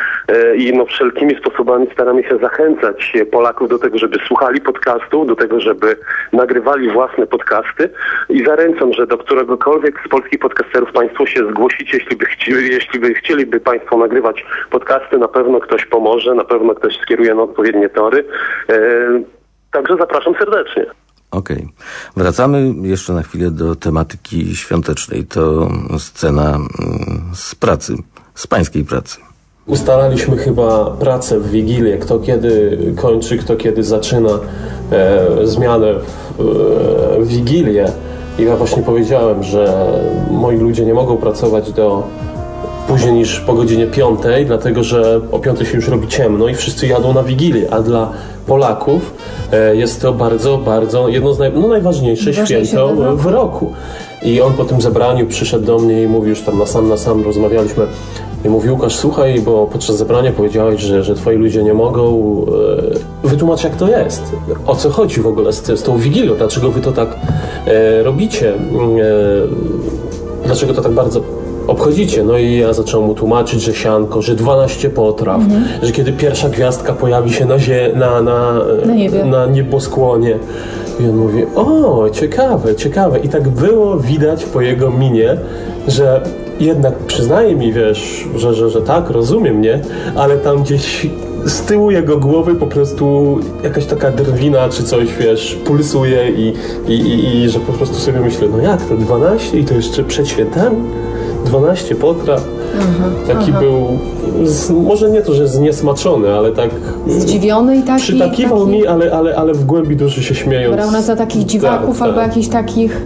i no wszelkimi sposobami staramy się zachęcać Polaków do tego, żeby słuchali podcastów, do tego, żeby nagrywali własne podcasty. I zaręczam, że do któregokolwiek z polskich podcasterów Państwo się zgłosicie, jeśli by, chcieli, jeśli by chcieliby Państwo nagrywać podcasty, na pewno ktoś pomoże, na pewno ktoś skieruje na odpowiednie tory. E, Także zapraszam serdecznie. Okej. Wracamy jeszcze na chwilę do tematyki świątecznej. To scena mm, z pracy, z pańskiej pracy. Ustalaliśmy chyba pracę w Wigilię, kto kiedy kończy, kto kiedy zaczyna e, zmianę w, e, w Wigilię. I ja właśnie powiedziałem, że moi ludzie nie mogą pracować do później niż po godzinie piątej, dlatego że o piątej się już robi ciemno i wszyscy jadą na Wigilię, a dla Polaków e, jest to bardzo, bardzo jedno z naj, no, najważniejszych Najważniejsze święto w roku. w roku. I on po tym zebraniu przyszedł do mnie i mówił, już tam na sam na sam rozmawialiśmy. I mówi Łukasz, słuchaj, bo podczas zebrania powiedziałeś, że, że twoi ludzie nie mogą. E, wytłumacz jak to jest. O co chodzi w ogóle z, z tą Wigilią? Dlaczego wy to tak e, robicie? E, dlaczego to tak bardzo obchodzicie? No i ja zacząłem mu tłumaczyć, że sianko, że 12 potraw, Mhm. że kiedy pierwsza gwiazdka pojawi się na, zie- na, na, Na na nieboskłonie. I on mówi, o, ciekawe, ciekawe. I tak było widać po jego minie, że jednak przyznaje mi, wiesz, że, że, że tak, rozumiem, mnie, ale tam gdzieś z tyłu jego głowy po prostu jakaś taka drwina czy coś, wiesz, pulsuje i, i, i, i że po prostu sobie myślę, no jak to, 12 i to jeszcze przed świętami? 12 potraw. Taki aha. był, z, może nie to, że zniesmaczony, ale tak Zdziwiony i taki... przytakiwał taki... mi, ale, ale, ale w głębi duszy się śmiejąc. Brał nas za takich dziwaków Tak, albo tak. jakichś takich...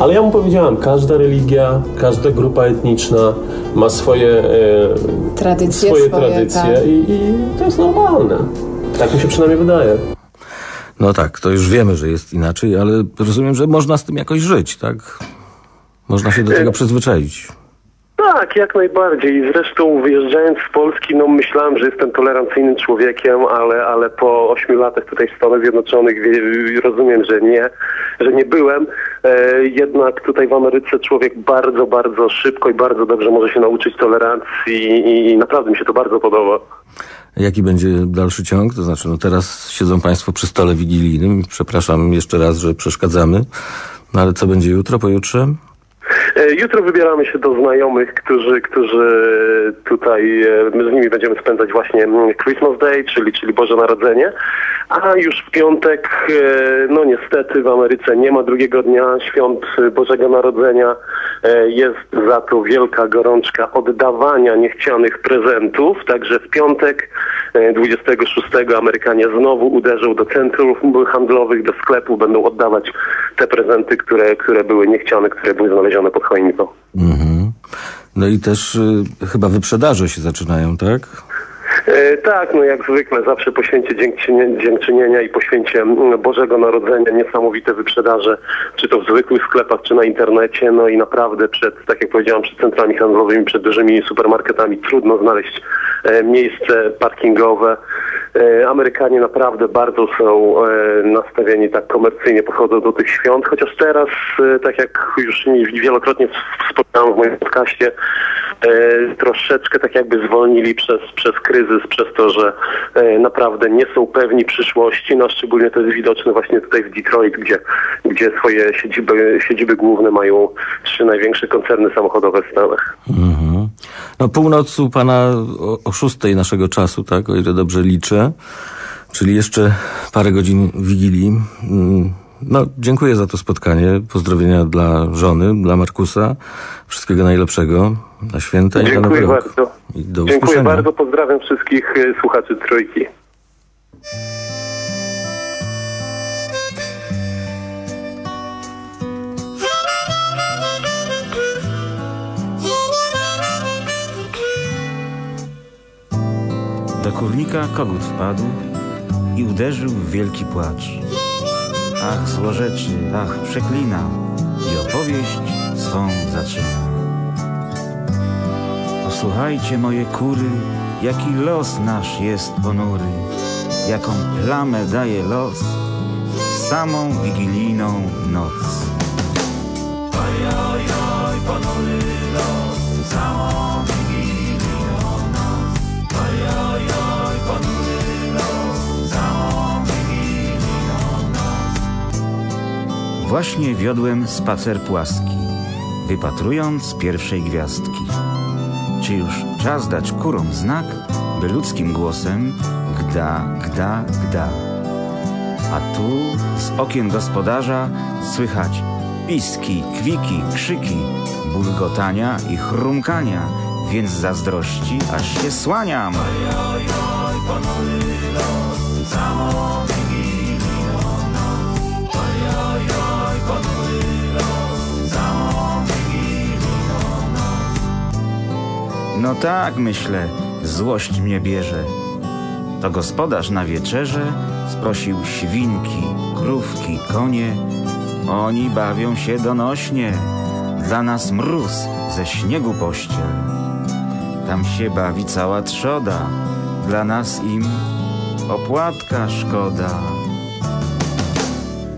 Ale ja mu powiedziałam, każda religia, każda grupa etniczna ma swoje, e, Tradycje swoje, swoje, tradycje tak. i, i to jest normalne. Tak mi się przynajmniej wydaje. No tak, to już wiemy, że jest inaczej, ale rozumiem, że można z tym jakoś żyć, tak? Można się do tego przyzwyczaić. Tak, jak najbardziej. Zresztą wyjeżdżając z Polski, no myślałem, że jestem tolerancyjnym człowiekiem, ale, ale po ośmiu latach tutaj w Stanach Zjednoczonych rozumiem, że nie, że nie byłem. E, jednak tutaj w Ameryce człowiek bardzo, bardzo szybko i bardzo dobrze może się nauczyć tolerancji i, i naprawdę mi się to bardzo podoba. Jaki będzie dalszy ciąg? To znaczy, no teraz siedzą Państwo przy stole wigilijnym. Przepraszam jeszcze raz, że przeszkadzamy. No ale co będzie jutro, pojutrze? E, Jutro wybieramy się do znajomych, którzy, którzy tutaj, e, my z nimi będziemy spędzać właśnie mm, Christmas Day, czyli, czyli Boże Narodzenie, a już w piątek, e, no niestety w Ameryce nie ma drugiego dnia świąt Bożego Narodzenia, jest za to wielka gorączka oddawania niechcianych prezentów, także w piątek e, 26 Amerykanie znowu uderzą do centrów handlowych, do sklepów, będą oddawać te prezenty, które, które były niechciane, które były znalezione pod choinką. Mhm. No i też y, chyba wyprzedaże się zaczynają, tak? E, Tak, no jak zwykle, zawsze po święcie dziękczynienia, dziękczynienia i po święcie mm, Bożego Narodzenia niesamowite wyprzedaże, czy to w zwykłych sklepach, czy na internecie, no i naprawdę przed, tak jak powiedziałam, przed centrami handlowymi, przed dużymi supermarketami trudno znaleźć e, miejsce parkingowe. E, Amerykanie naprawdę bardzo są nastawieni tak komercyjnie, podchodzą do tych świąt, chociaż teraz, tak jak już wielokrotnie wspomniałem w moim podcaście, troszeczkę tak jakby zwolnili przez, przez kryzys, przez to, że e, naprawdę nie są pewni przyszłości, no szczególnie to jest widoczne właśnie tutaj w Detroit, gdzie, gdzie swoje siedziby, siedziby główne mają trzy największe koncerny samochodowe w Stanach. Mhm. No północ u pana o, o szóstej naszego czasu, tak, o ile dobrze liczę, czyli jeszcze parę godzin Wigilii. No, dziękuję za to spotkanie. Pozdrowienia dla żony, dla Markusa. Wszystkiego najlepszego na święta i na nowy Dziękuję rok. bardzo. I do Dziękuję usłyszenia. bardzo, pozdrawiam wszystkich e, słuchaczy Trójki. Do kurnika kogut wpadł i uderzył w wielki płacz. Ach, złorzeczy, ach, przeklina i opowieść swą zaczyna. Posłuchajcie, moje kury, jaki los nasz jest ponury, jaką plamę daje los w samą wigilijną noc. Ojojoj, ponury los, samą Właśnie wiodłem spacer płaski, wypatrując pierwszej gwiazdki. Czy już czas dać kurom znak, by ludzkim głosem gda, gda, gda. A tu z okien gospodarza słychać piski, kwiki, krzyki, bulgotania i chrumkania, więc zazdrości aż się słaniam. Ojojoj, ponury los, No tak, myślę, złość mnie bierze. To gospodarz na wieczerze sprosił świnki, krówki, konie. Oni bawią się donośnie, dla nas mróz ze śniegu pościel. Tam się bawi cała trzoda, dla nas im opłatka szkoda.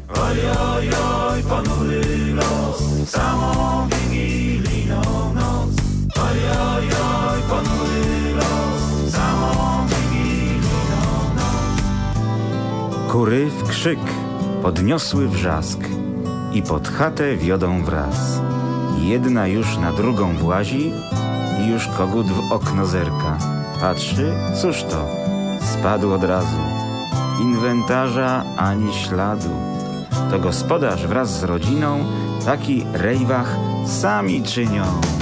Ojojoj, ponury los, samą wigilijną noc. Ponury los, samą. Kury w krzyk podniosły wrzask i pod chatę wiodą wraz. Jedna już na drugą włazi i już kogut w okno zerka. Patrzy, cóż to? Spadł od razu. Inwentarza ani śladu. To gospodarz wraz z rodziną taki rejwach sami czynią.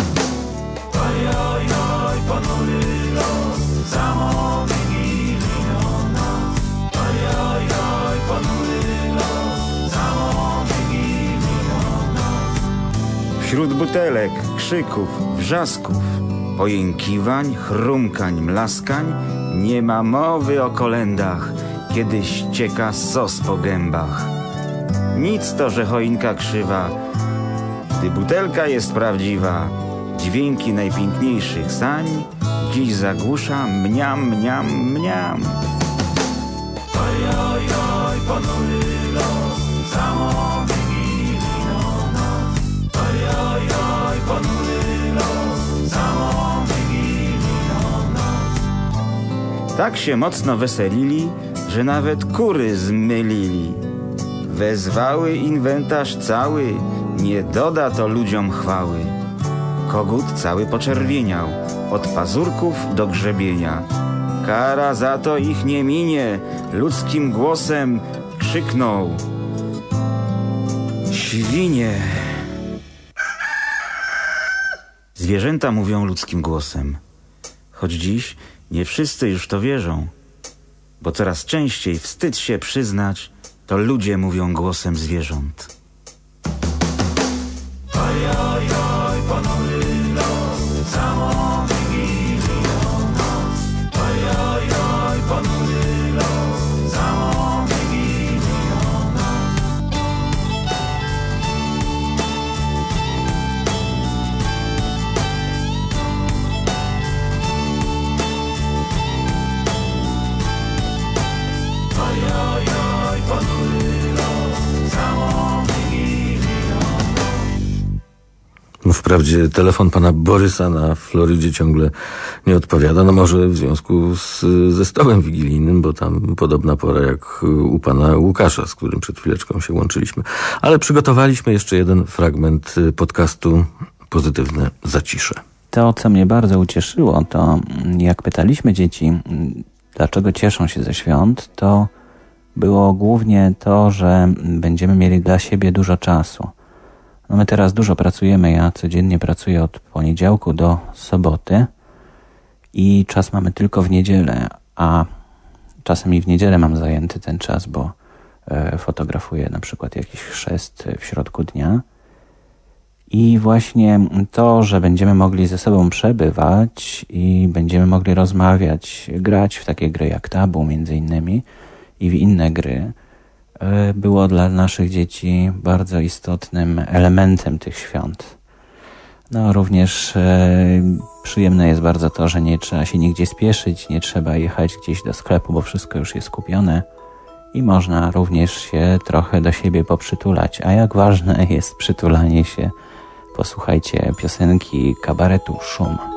Ojojoj, ponury los, samą wigilijną noc. Ojojoj, ponury los, samą wigilijną noc. Wśród butelek, krzyków, wrzasków, pojękiwań, chrumkań, mlaskań nie ma mowy o kolendach, kiedy ścieka sos po gębach. Nic to, że choinka krzywa, gdy butelka jest prawdziwa. Dźwięki najpiękniejszych sań dziś zagłusza mniam, mniam, mniam. Ojojoj, ponury los, samą wigilijną noc. Ojojoj, ponury los, samą wigilijną noc. Tak się mocno weselili, że nawet kury zmylili. Wezwały inwentarz cały, nie doda to ludziom chwały. Kogut cały poczerwieniał, od pazurków do grzebienia. Kara za to ich nie minie, ludzkim głosem krzyknął. Świnie! Zwierzęta mówią ludzkim głosem. Choć dziś nie wszyscy już to wierzą. bo coraz częściej wstyd się przyznać, to ludzie mówią głosem zwierząt. Oj, oj, oj, Wprawdzie telefon pana Borysa na Florydzie ciągle nie odpowiada, no może w związku z, ze stołem wigilijnym, bo tam podobna pora jak u pana Łukasza, z którym przed chwileczką się łączyliśmy. Ale przygotowaliśmy jeszcze jeden fragment podcastu Pozytywne Zacisze. To, co mnie bardzo ucieszyło, to jak pytaliśmy dzieci, dlaczego cieszą się ze świąt, to było głównie to, że będziemy mieli dla siebie dużo czasu. No my teraz dużo pracujemy, ja codziennie pracuję od poniedziałku do soboty i czas mamy tylko w niedzielę, a czasem i w niedzielę mam zajęty ten czas, bo e, fotografuję na przykład jakiś chrzest w środku dnia. I właśnie to, że będziemy mogli ze sobą przebywać i będziemy mogli rozmawiać, grać w takie gry jak tabu między innymi i w inne gry, e, było dla naszych dzieci bardzo istotnym elementem tych świąt. No również e, przyjemne jest bardzo to, że nie trzeba się nigdzie spieszyć, nie trzeba jechać gdzieś do sklepu, bo wszystko już jest kupione i można również się trochę do siebie poprzytulać. A jak ważne jest przytulanie się, posłuchajcie piosenki kabaretu Szum.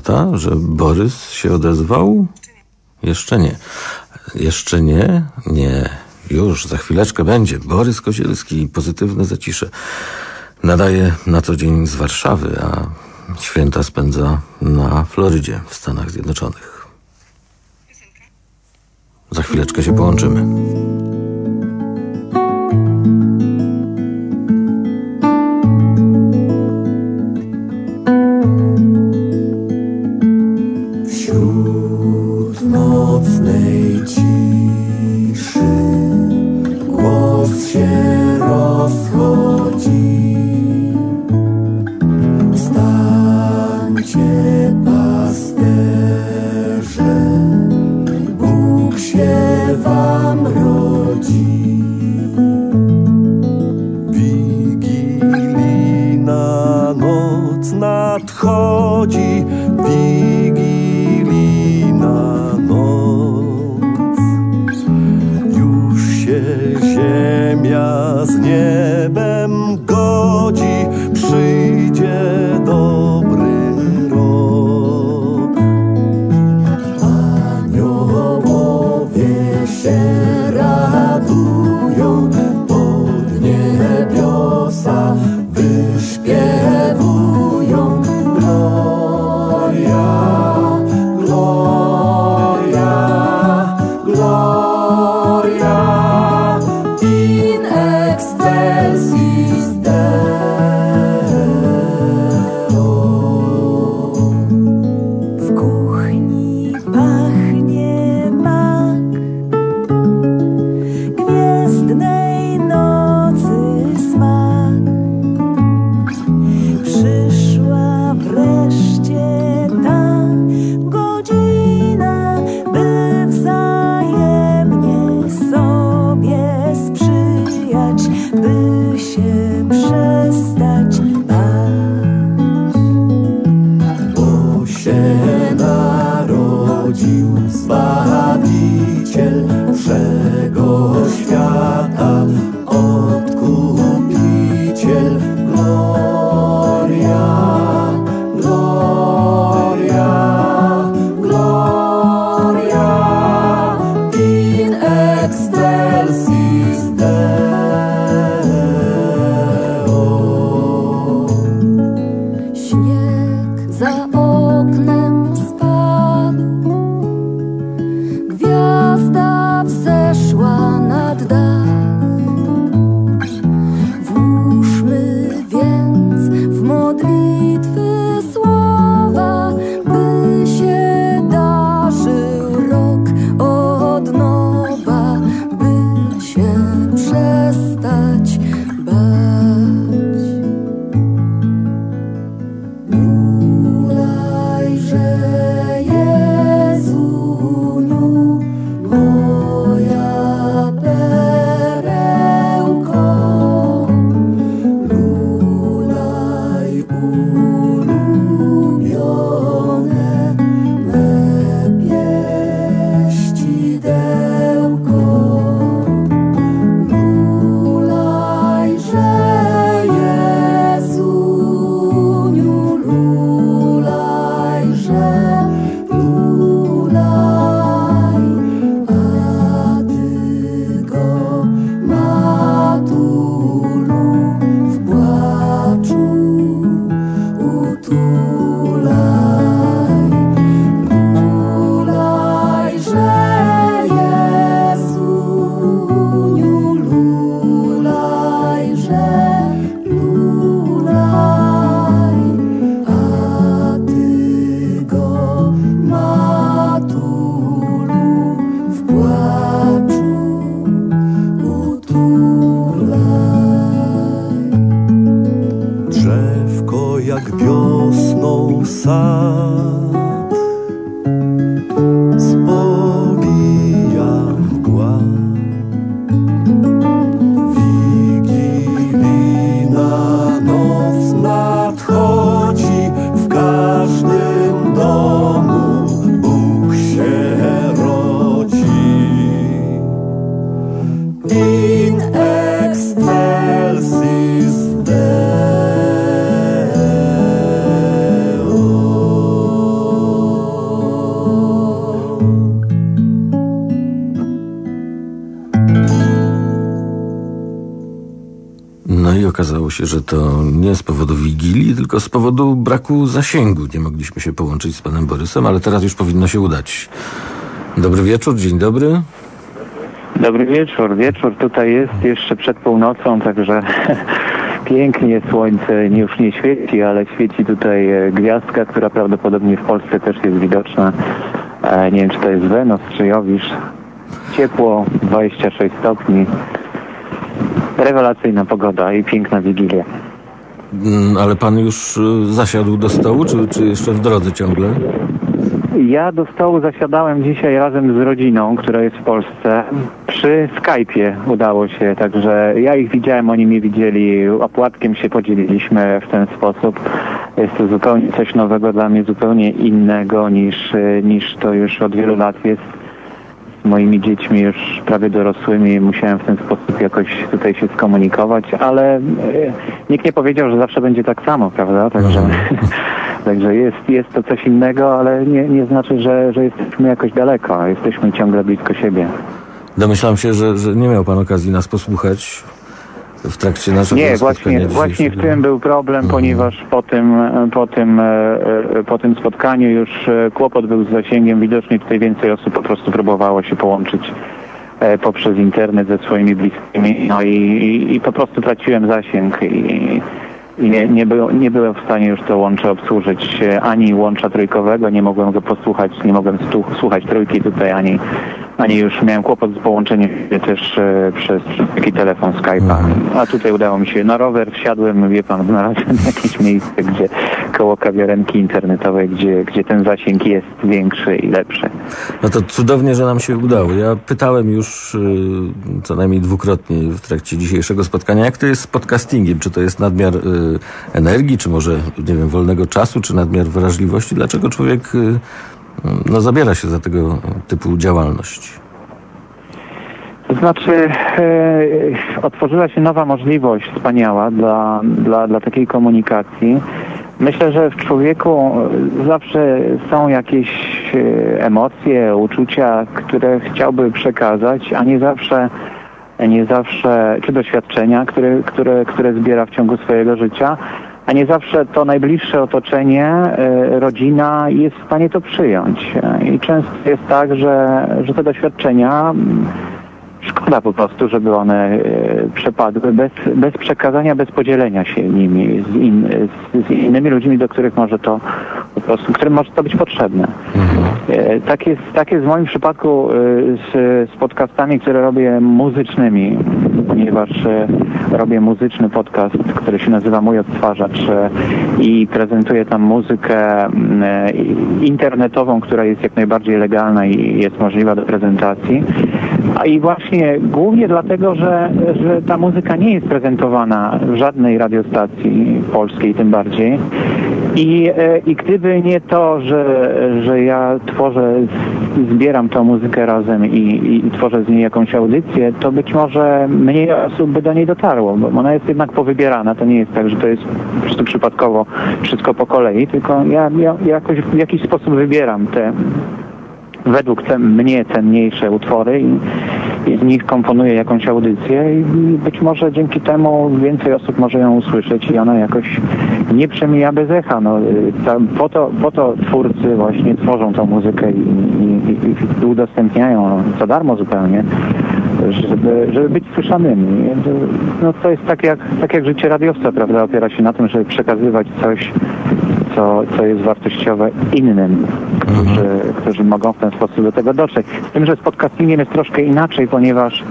prawda, że Borys się odezwał? Jeszcze nie. Jeszcze nie? Nie. Już, za chwileczkę będzie. Borys Kozielski, pozytywne zacisze. Nadaje na co dzień z Warszawy, a święta spędza na Florydzie w Stanach Zjednoczonych. Za chwileczkę się połączymy. Braku zasięgu. Nie mogliśmy się połączyć z panem Borysem, ale teraz już powinno się udać. Dobry wieczór, dzień dobry. Dobry wieczór. Wieczór tutaj jest jeszcze przed północą, także pięknie słońce już nie świeci, ale świeci tutaj e, gwiazdka, która prawdopodobnie w Polsce też jest widoczna. E, Nie wiem, czy to jest Wenus, czy Jowisz. Ciepło, 26 stopni. Rewelacyjna pogoda i piękna wigilia. Mm, Ale pan już y, zasiadł do stołu, czy, czy jeszcze w drodze ciągle? Ja do stołu zasiadałem dzisiaj razem z rodziną, która jest w Polsce. Przy Skype'ie udało się, także ja ich widziałem, oni mnie widzieli, opłatkiem się podzieliliśmy w ten sposób. Jest to zupełnie coś nowego dla mnie, zupełnie innego niż, e, niż to już od wielu lat jest moimi dziećmi już prawie dorosłymi. Musiałem w ten sposób jakoś tutaj się skomunikować, ale e, nikt nie powiedział, że zawsze będzie tak samo, prawda? Także, także jest, jest to coś innego, ale nie, nie znaczy, że, że jesteśmy jakoś daleko. Jesteśmy ciągle blisko siebie. Domyślam się, że, że nie miał pan okazji nas posłuchać w trakcie naszego Nie, właśnie, właśnie w tym był problem, ponieważ po tym, po, tym, e, e, po tym spotkaniu już e, kłopot był z zasięgiem. Widocznie tutaj więcej osób po prostu próbowało się połączyć e, poprzez internet ze swoimi bliskimi. No i, i, i po prostu traciłem zasięg i, i nie, nie, było, nie byłem w stanie już to łącze obsłużyć e, ani łącza trójkowego, nie mogłem go posłuchać, nie mogłem słuchać trójki tutaj, ani, ani już miałem kłopot z połączeniem się też e, przez, przez taki telefon Skype'a. A tutaj udało mi się, na rower wsiadłem, wie pan, znalazłem jakieś miejsce, gdzie koło kawiarenki internetowej, gdzie, gdzie ten zasięg jest większy i lepszy. No to cudownie, że nam się udało. Ja pytałem już y, co najmniej dwukrotnie w trakcie dzisiejszego spotkania, jak to jest z podcastingiem? Czy to jest nadmiar y, energii, czy może, nie wiem, wolnego czasu, czy nadmiar wrażliwości? Dlaczego człowiek y, no, zabiera się za tego typu działalność? To znaczy, e, otworzyła się nowa możliwość wspaniała dla, dla, dla takiej komunikacji. Myślę, że w człowieku zawsze są jakieś e, emocje, uczucia, które chciałby przekazać, a nie zawsze, nie zawsze czy doświadczenia, które, które, które zbiera w ciągu swojego życia, a nie zawsze to najbliższe otoczenie, e, rodzina jest w stanie to przyjąć. I często jest tak, że, że te doświadczenia mm, Szkoda po prostu, żeby one e, przepadły bez, bez przekazania, bez podzielenia się nimi z, in, z, innymi ludźmi, do których może to po prostu, którym może to być potrzebne. E, tak, jest, tak jest w moim przypadku e, z, z podcastami, które robię muzycznymi, ponieważ robię muzyczny podcast, który się nazywa Mój Odtwarzacz i prezentuję tam muzykę mm, internetową, która jest jak najbardziej legalna i jest możliwa do prezentacji. A i właśnie głównie dlatego, że, że ta muzyka nie jest prezentowana w żadnej radiostacji polskiej tym bardziej. I, e, I gdyby nie to, że, że ja tworzę, zbieram tą muzykę razem i, i, i tworzę z niej jakąś audycję, to być może mniej osób by do niej dotarło, bo ona jest jednak powybierana. To nie jest tak, że to jest po prostu przypadkowo wszystko po kolei, tylko ja, ja jakoś w jakiś sposób wybieram te według cen, mnie cenniejsze utwory i, i z nich komponuję jakąś audycję i być może dzięki temu więcej osób może ją usłyszeć i ona jakoś nie przemija bez echa. No, y, ta, po, to, po to twórcy właśnie tworzą tą muzykę i, i, i, udostępniają ją za darmo zupełnie, żeby, żeby być słyszanymi. No, to jest tak jak, tak jak życie radiowca, prawda? Opiera się na tym, żeby przekazywać coś, co, co jest wartościowe innym, którzy, którzy mogą w ten sposób do tego dotrzeć. Z tym, że z podcastingiem jest troszkę inaczej, ponieważ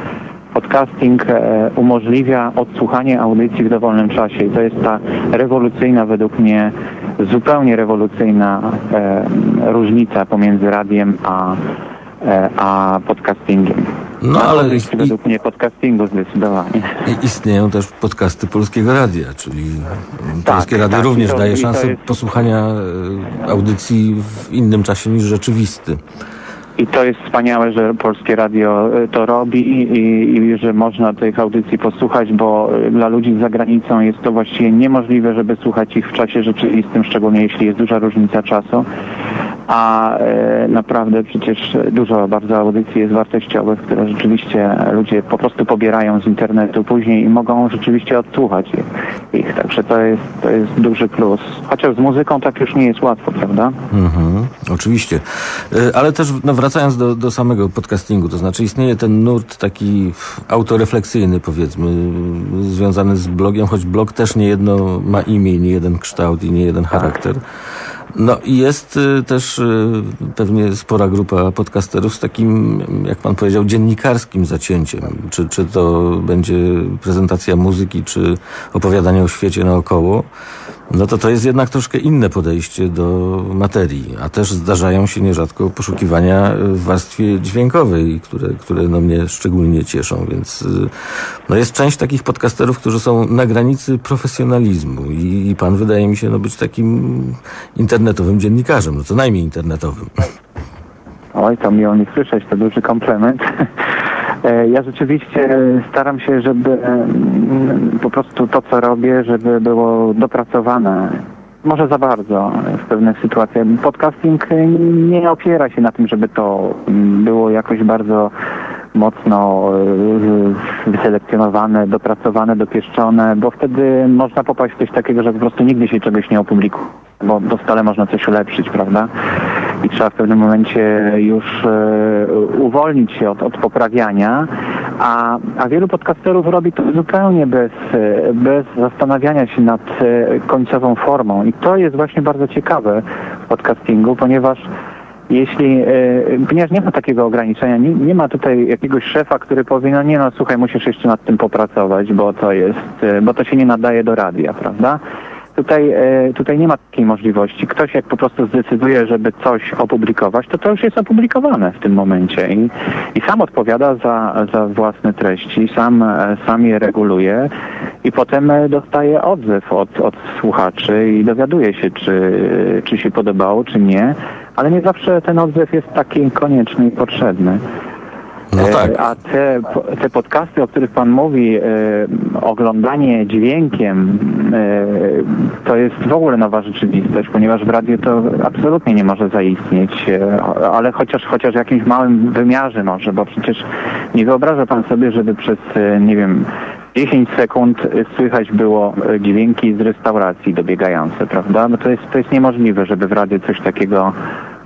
podcasting e, umożliwia odsłuchanie audycji w dowolnym czasie i to jest ta rewolucyjna, według mnie zupełnie rewolucyjna e, różnica pomiędzy radiem a, a podcastingiem. No ale Korzyść według mnie podcastingu zdecydowanie. i istnieją też podcasty Polskiego Radia, czyli Tak, Polskie Radio tak, również to- daje szansę jest- posłuchania e, audycji w innym czasie niż rzeczywisty. I to jest wspaniałe, że Polskie Radio y, to robi i, i że można tych audycji posłuchać, bo y, dla ludzi za granicą jest to właściwie niemożliwe, żeby słuchać ich w czasie rzeczywistym, szczególnie jeśli jest duża różnica czasu. a e, naprawdę przecież dużo bardzo audycji jest wartościowych, które rzeczywiście ludzie po prostu pobierają z internetu później i mogą rzeczywiście odsłuchać ich. Także to jest, to jest duży plus. Chociaż z muzyką tak już nie jest łatwo, prawda? Mhm, oczywiście. E, Ale też no, wracając do, do samego podcastingu, to znaczy istnieje ten nurt taki autorefleksyjny powiedzmy, związany z blogiem, choć blog też nie jedno ma imię, nie jeden kształt i nie jeden charakter. No i jest y, też y, pewnie spora grupa podcasterów z takim, jak pan powiedział, dziennikarskim zacięciem. Czy, czy to będzie prezentacja muzyki, czy opowiadanie o świecie naokoło. No to to jest jednak troszkę inne podejście do materii, a też zdarzają się nierzadko poszukiwania w warstwie dźwiękowej, które, które no mnie szczególnie cieszą, więc y, no jest część takich podcasterów, którzy są na granicy profesjonalizmu i, i pan wydaje mi się no być takim internetowym dziennikarzem, no co najmniej internetowym. Oj, to miło mi słyszeć, to duży komplement. E, Ja rzeczywiście staram się, żeby mm, po prostu to, co robię, żeby było dopracowane. Może za bardzo w pewnych sytuacjach. Podcasting nie opiera się na tym, żeby to mm, było jakoś bardzo mocno e, wyselekcjonowane, dopracowane, dopieszczone, bo wtedy można popaść w coś takiego, że po prostu nigdy się czegoś nie opublikuje, bo doskonale można coś ulepszyć, prawda? I trzeba w pewnym momencie już e, uwolnić się od, od poprawiania, a, a wielu podcasterów robi to zupełnie bez, e, bez zastanawiania się nad e, końcową formą. I to jest właśnie bardzo ciekawe w podcastingu, ponieważ jeśli, ponieważ nie ma takiego ograniczenia, nie, nie ma tutaj jakiegoś szefa, który powie, no nie no słuchaj, musisz jeszcze nad tym popracować, bo to jest, bo to się nie nadaje do radia, prawda? Tutaj, e, tutaj nie ma takiej możliwości. Ktoś jak po prostu zdecyduje, żeby coś opublikować, to to już jest opublikowane w tym momencie i, i sam odpowiada za, za własne treści, sam, e, sam je reguluje i potem e, dostaje odzew od, od słuchaczy i dowiaduje się, czy, czy się podobało, czy nie, ale nie zawsze ten odzew jest taki konieczny i potrzebny. No tak. E, A te, te podcasty, o których Pan mówi, e, oglądanie dźwiękiem, e, to jest w ogóle nowa rzeczywistość, ponieważ w radiu to absolutnie nie może zaistnieć, ale chociaż, chociaż w jakimś małym wymiarze może, bo przecież nie wyobraża Pan sobie, żeby przez, nie wiem, 10 sekund słychać było dźwięki z restauracji dobiegające, prawda? No to jest, to jest niemożliwe, żeby w radiu coś takiego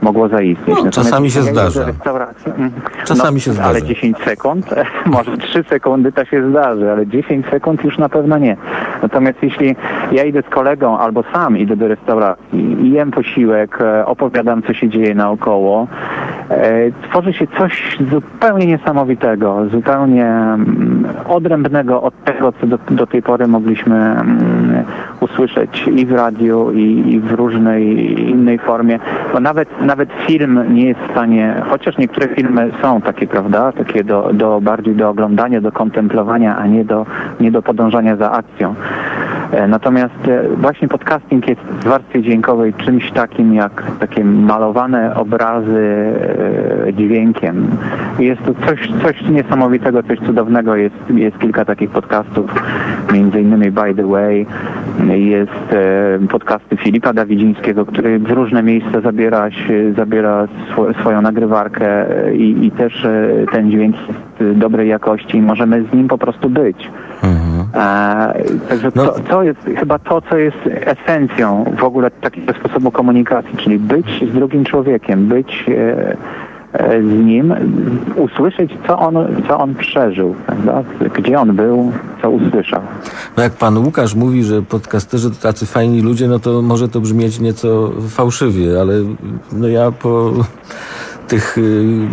mogło zaistnieć. No, czasami się zdarza. restauracji- mm, Czasami się zdarza. Ale 10 sekund, może 3 sekundy to się zdarzy, ale 10 sekund już na pewno nie. Natomiast jeśli ja idę z kolegą albo sam idę do restauracji jem posiłek, e, opowiadam co się dzieje naokoło, e, tworzy się coś zupełnie niesamowitego, zupełnie mm, odrębnego od tego, co do, do tej pory mogliśmy mm, usłyszeć i w radiu, i, i w różnej innej formie. Bo nawet, nawet film nie jest w stanie, chociaż niektóre filmy są takie, prawda, takie do, do bardziej do oglądania, do kontemplowania, a nie do, nie do podążania za akcją. E, Natomiast e, właśnie podcasting jest w warstwie dźwiękowej czymś takim jak takie malowane obrazy e, dźwiękiem. Jest to coś, coś niesamowitego, coś cudownego. Jest, jest kilka takich podcastów, między innymi By the Way, jest podcasty Filipa Dawidzińskiego, który w różne miejsca zabiera, się, zabiera swo, swoją nagrywarkę e, i, i też e, ten dźwięk jest dobrej jakości i możemy z nim po prostu być. E, także No. to, to jest chyba to, co jest esencją w ogóle takiego sposobu komunikacji, czyli być z drugim człowiekiem, być z nim, usłyszeć, co on, co on przeżył, prawda? gdzie on był, No jak pan Łukasz mówi, że podcasterzy to tacy fajni ludzie, no to może to brzmieć nieco fałszywie, ale no ja po tych y,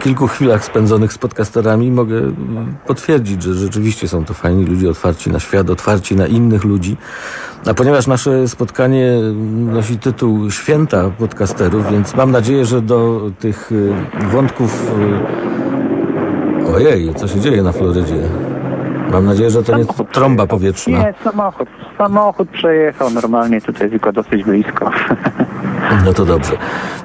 kilku chwilach spędzonych z podcasterami mogę potwierdzić, że rzeczywiście są to fajni ludzie, otwarci na świat, otwarci na innych ludzi. A ponieważ nasze spotkanie nosi tytuł Święta podcasterów, więc mam nadzieję, że do tych y, wątków... y, Ojej, co się dzieje na Florydzie? Mam nadzieję, że to nie trąba powietrzna. Nie, samochód. Samochód przejechał normalnie tutaj, tylko dosyć blisko. No to dobrze.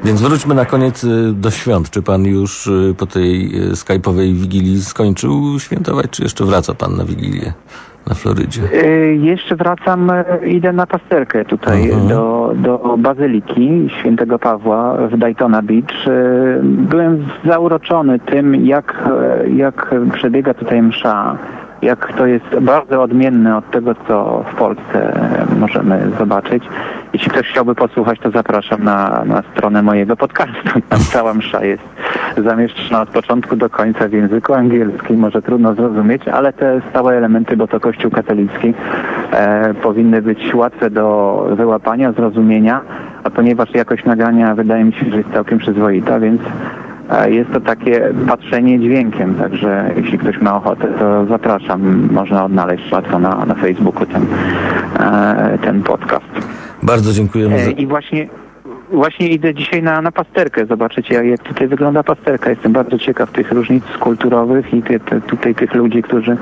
Więc wróćmy na koniec y, do świąt. Czy pan już y, po tej y, skype'owej wigilii skończył świętować, czy jeszcze wraca pan na wigilię na Florydzie? Y, Jeszcze wracam, idę na pasterkę tutaj do, do Bazyliki Świętego Pawła w Daytona Beach. Byłem zauroczony tym, jak, jak przebiega tutaj msza. Jak to jest bardzo odmienne od tego, co w Polsce możemy zobaczyć. Jeśli ktoś chciałby posłuchać, to zapraszam na, na stronę mojego podcastu. Tam cała msza jest zamieszczona od początku do końca w języku angielskim. Może trudno zrozumieć, ale te stałe elementy, bo to Kościół katolicki, e, powinny być łatwe do wyłapania, zrozumienia, a ponieważ jakość nagrania wydaje mi się, że jest całkiem przyzwoita, więc jest to takie patrzenie dźwiękiem, także jeśli ktoś ma ochotę, to zapraszam. Można odnaleźć łatwo na, na Facebooku ten, e, ten podcast. Bardzo dziękujemy E, za... I właśnie, właśnie idę dzisiaj na, na pasterkę. Zobaczycie, jak, jak tutaj wygląda pasterka. Jestem bardzo ciekaw tych różnic kulturowych i te, te, tutaj tych ludzi, którzy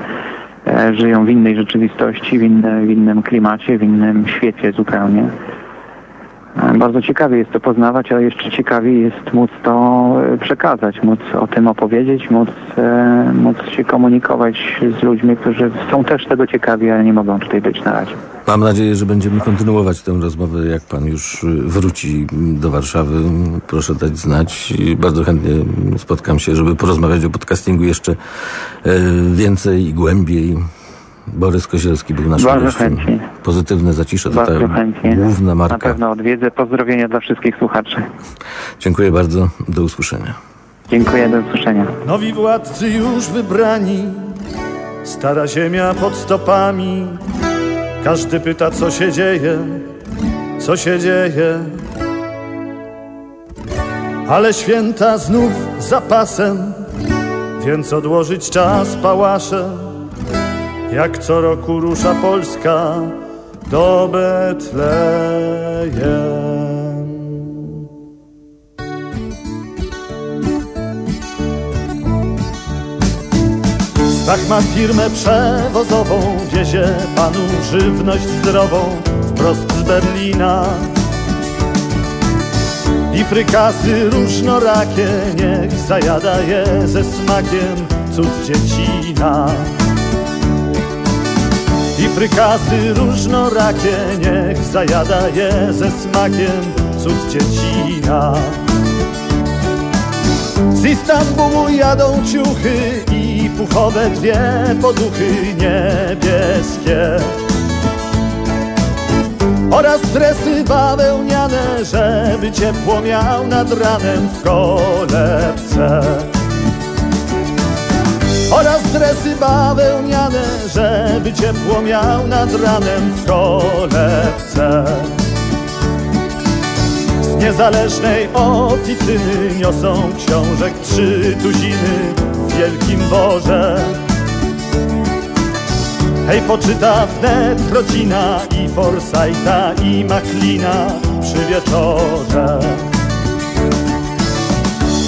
e, żyją w innej rzeczywistości, w, inne, w innym klimacie, w innym świecie zupełnie. E, Bardzo ciekawie jest to poznawać, ale jeszcze ciekawiej jest móc to e, przekazać, móc o tym opowiedzieć, móc, e, móc się komunikować z ludźmi, którzy są też tego ciekawi, ale nie mogą tutaj być na razie. Mam nadzieję, że będziemy kontynuować tę rozmowę, jak pan już y, wróci do Warszawy. Proszę dać znać. Bardzo chętnie spotkam się, żeby porozmawiać o podcastingu jeszcze więcej i głębiej. Borys Kozielski był naszym Bardzo gościem. chętnie. Pozytywne zacisze to Bardzo ta chętnie. główna Na marka. pewno odwiedzę. Pozdrowienia dla wszystkich słuchaczy. Dziękuję bardzo. Do usłyszenia. Dziękuję, do usłyszenia. Nowi władcy już wybrani, stara ziemia pod stopami. Każdy pyta, co się dzieje, co się dzieje. Ale święta znów zapasem, więc odłożyć czas pałasze. Jak co roku rusza Polska do Betlejem. Stach ma firmę przewozową, wiezie panu żywność zdrową wprost z Berlina. I frykasy różnorakie, niech zajada je ze smakiem cud dziecina. Frykasy różnorakie, niech zajada je ze smakiem cud dziecina. Z Istanbulu jadą ciuchy i puchowe dwie poduchy niebieskie oraz dresy bawełniane, żeby ciepło miał nad ranem w kolebce. Oraz dresy bawełniane, żeby ciepło miał nad ranem w kolebce. Z niezależnej oficyny niosą książek trzy tuziny w Wielkim Boże. Hej, poczyta wnet rodzina i Forsajta i Maclina przy wieczorze.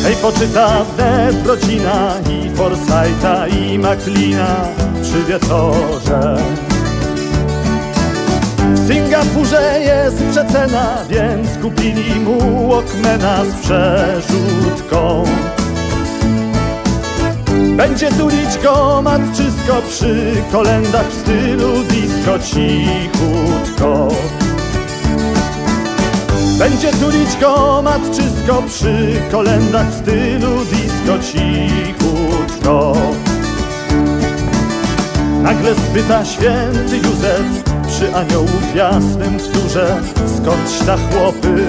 Hej, poczyta wnet rodzina i Forsajta i Maclina przy wieczorze. W Singapurze jest przecena, więc kupili mu Walkmana z przerzutką. Będzie tulić go matczysko przy kolendach w stylu disco cichutko. Będzie tulić go matczysko przy kolendach w stylu disco cichutko. Nagle spyta święty Józef przy aniołów jasnym w turze, skąd ta chłopy?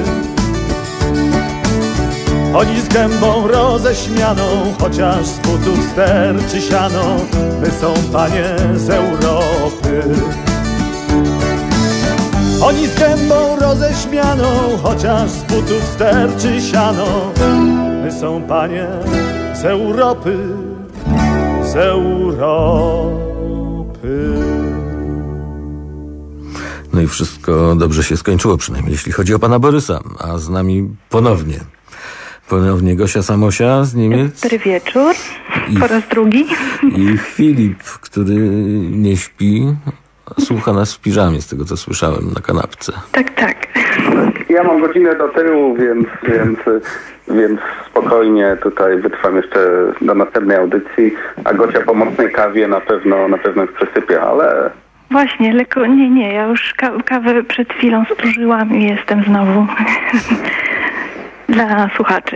Oni z gębą roześmianą, chociaż z butów sterczy siano, my są panie z Europy. Oni z gębą roześmianą, chociaż z butów sterczy siano, my są panie z Europy, z Europy. No i wszystko dobrze się skończyło, przynajmniej jeśli chodzi o pana Borysa. A z nami ponownie. Ponownie Gosia Samosia z Niemiec Dobry wieczór, I- po raz drugi. i Filip, który nie śpi, słucha nas w piżamie, z tego co słyszałem, na kanapce. Tak, tak. Ja mam godzinę do tyłu, więc, więc, więc spokojnie tutaj wytrwam jeszcze do następnej audycji, a Gosia po mocnej kawie na pewno, na pewno już przesypia, ale Właśnie, lekko, nie, nie, ja już ka kawę przed chwilą spożyłam i jestem znowu dla słuchaczy.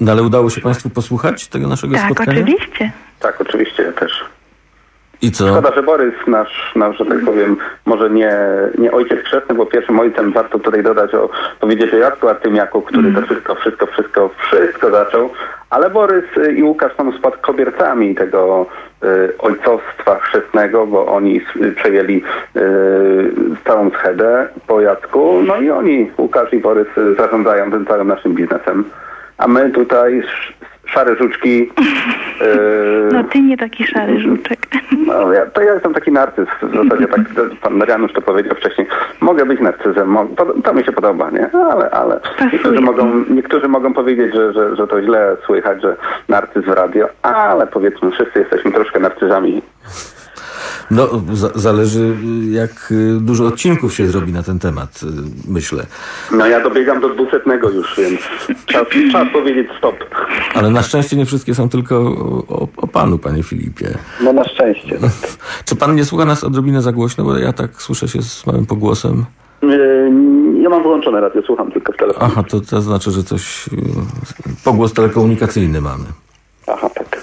No ale udało się Państwu posłuchać tego naszego Tak, spotkania? oczywiście. tak, oczywiście ja też. I co? Szkoda, że Borys, nasz, nasz że tak powiem, może nie, nie ojciec chrzestny, bo pierwszym ojcem warto tutaj dodać o, powiedzieć o Jacku Artymiaku, który to wszystko, wszystko, wszystko, wszystko zaczął, ale Borys i Łukasz są spadkobiercami tego y, ojcostwa chrzestnego, bo oni y, przejęli y, całą schedę po Jacku, no i oni, Łukasz i Borys, zarządzają tym całym naszym biznesem. A my tutaj szare żuczki. y, No ty nie taki szary żuczek. no, ja, to ja jestem taki narcyz. W zasadzie tak pan Janusz to powiedział wcześniej. Mogę być narcyzem, to, to mi się podoba, nie? Ale, ale niektórzy mogą, niektórzy mogą powiedzieć, że, że, że to źle słychać, że narcyz w radio, ale powiedzmy, wszyscy jesteśmy troszkę narcyzami. No, za zależy y, jak y, dużo odcinków się zrobi na ten temat, y, myślę. No ja dobiegam do dwusetnego już, więc czas, czas powiedzieć stop. Ale na szczęście nie wszystkie są tylko o, o, panu, panie Filipie. No na szczęście. Czy pan nie słucha nas odrobinę za głośno, bo ja tak słyszę się z małym pogłosem? Ja mam wyłączone radio, słucham tylko w telefonie. Aha, to, to znaczy, że coś... Pogłos telekomunikacyjny mamy. Aha, tak.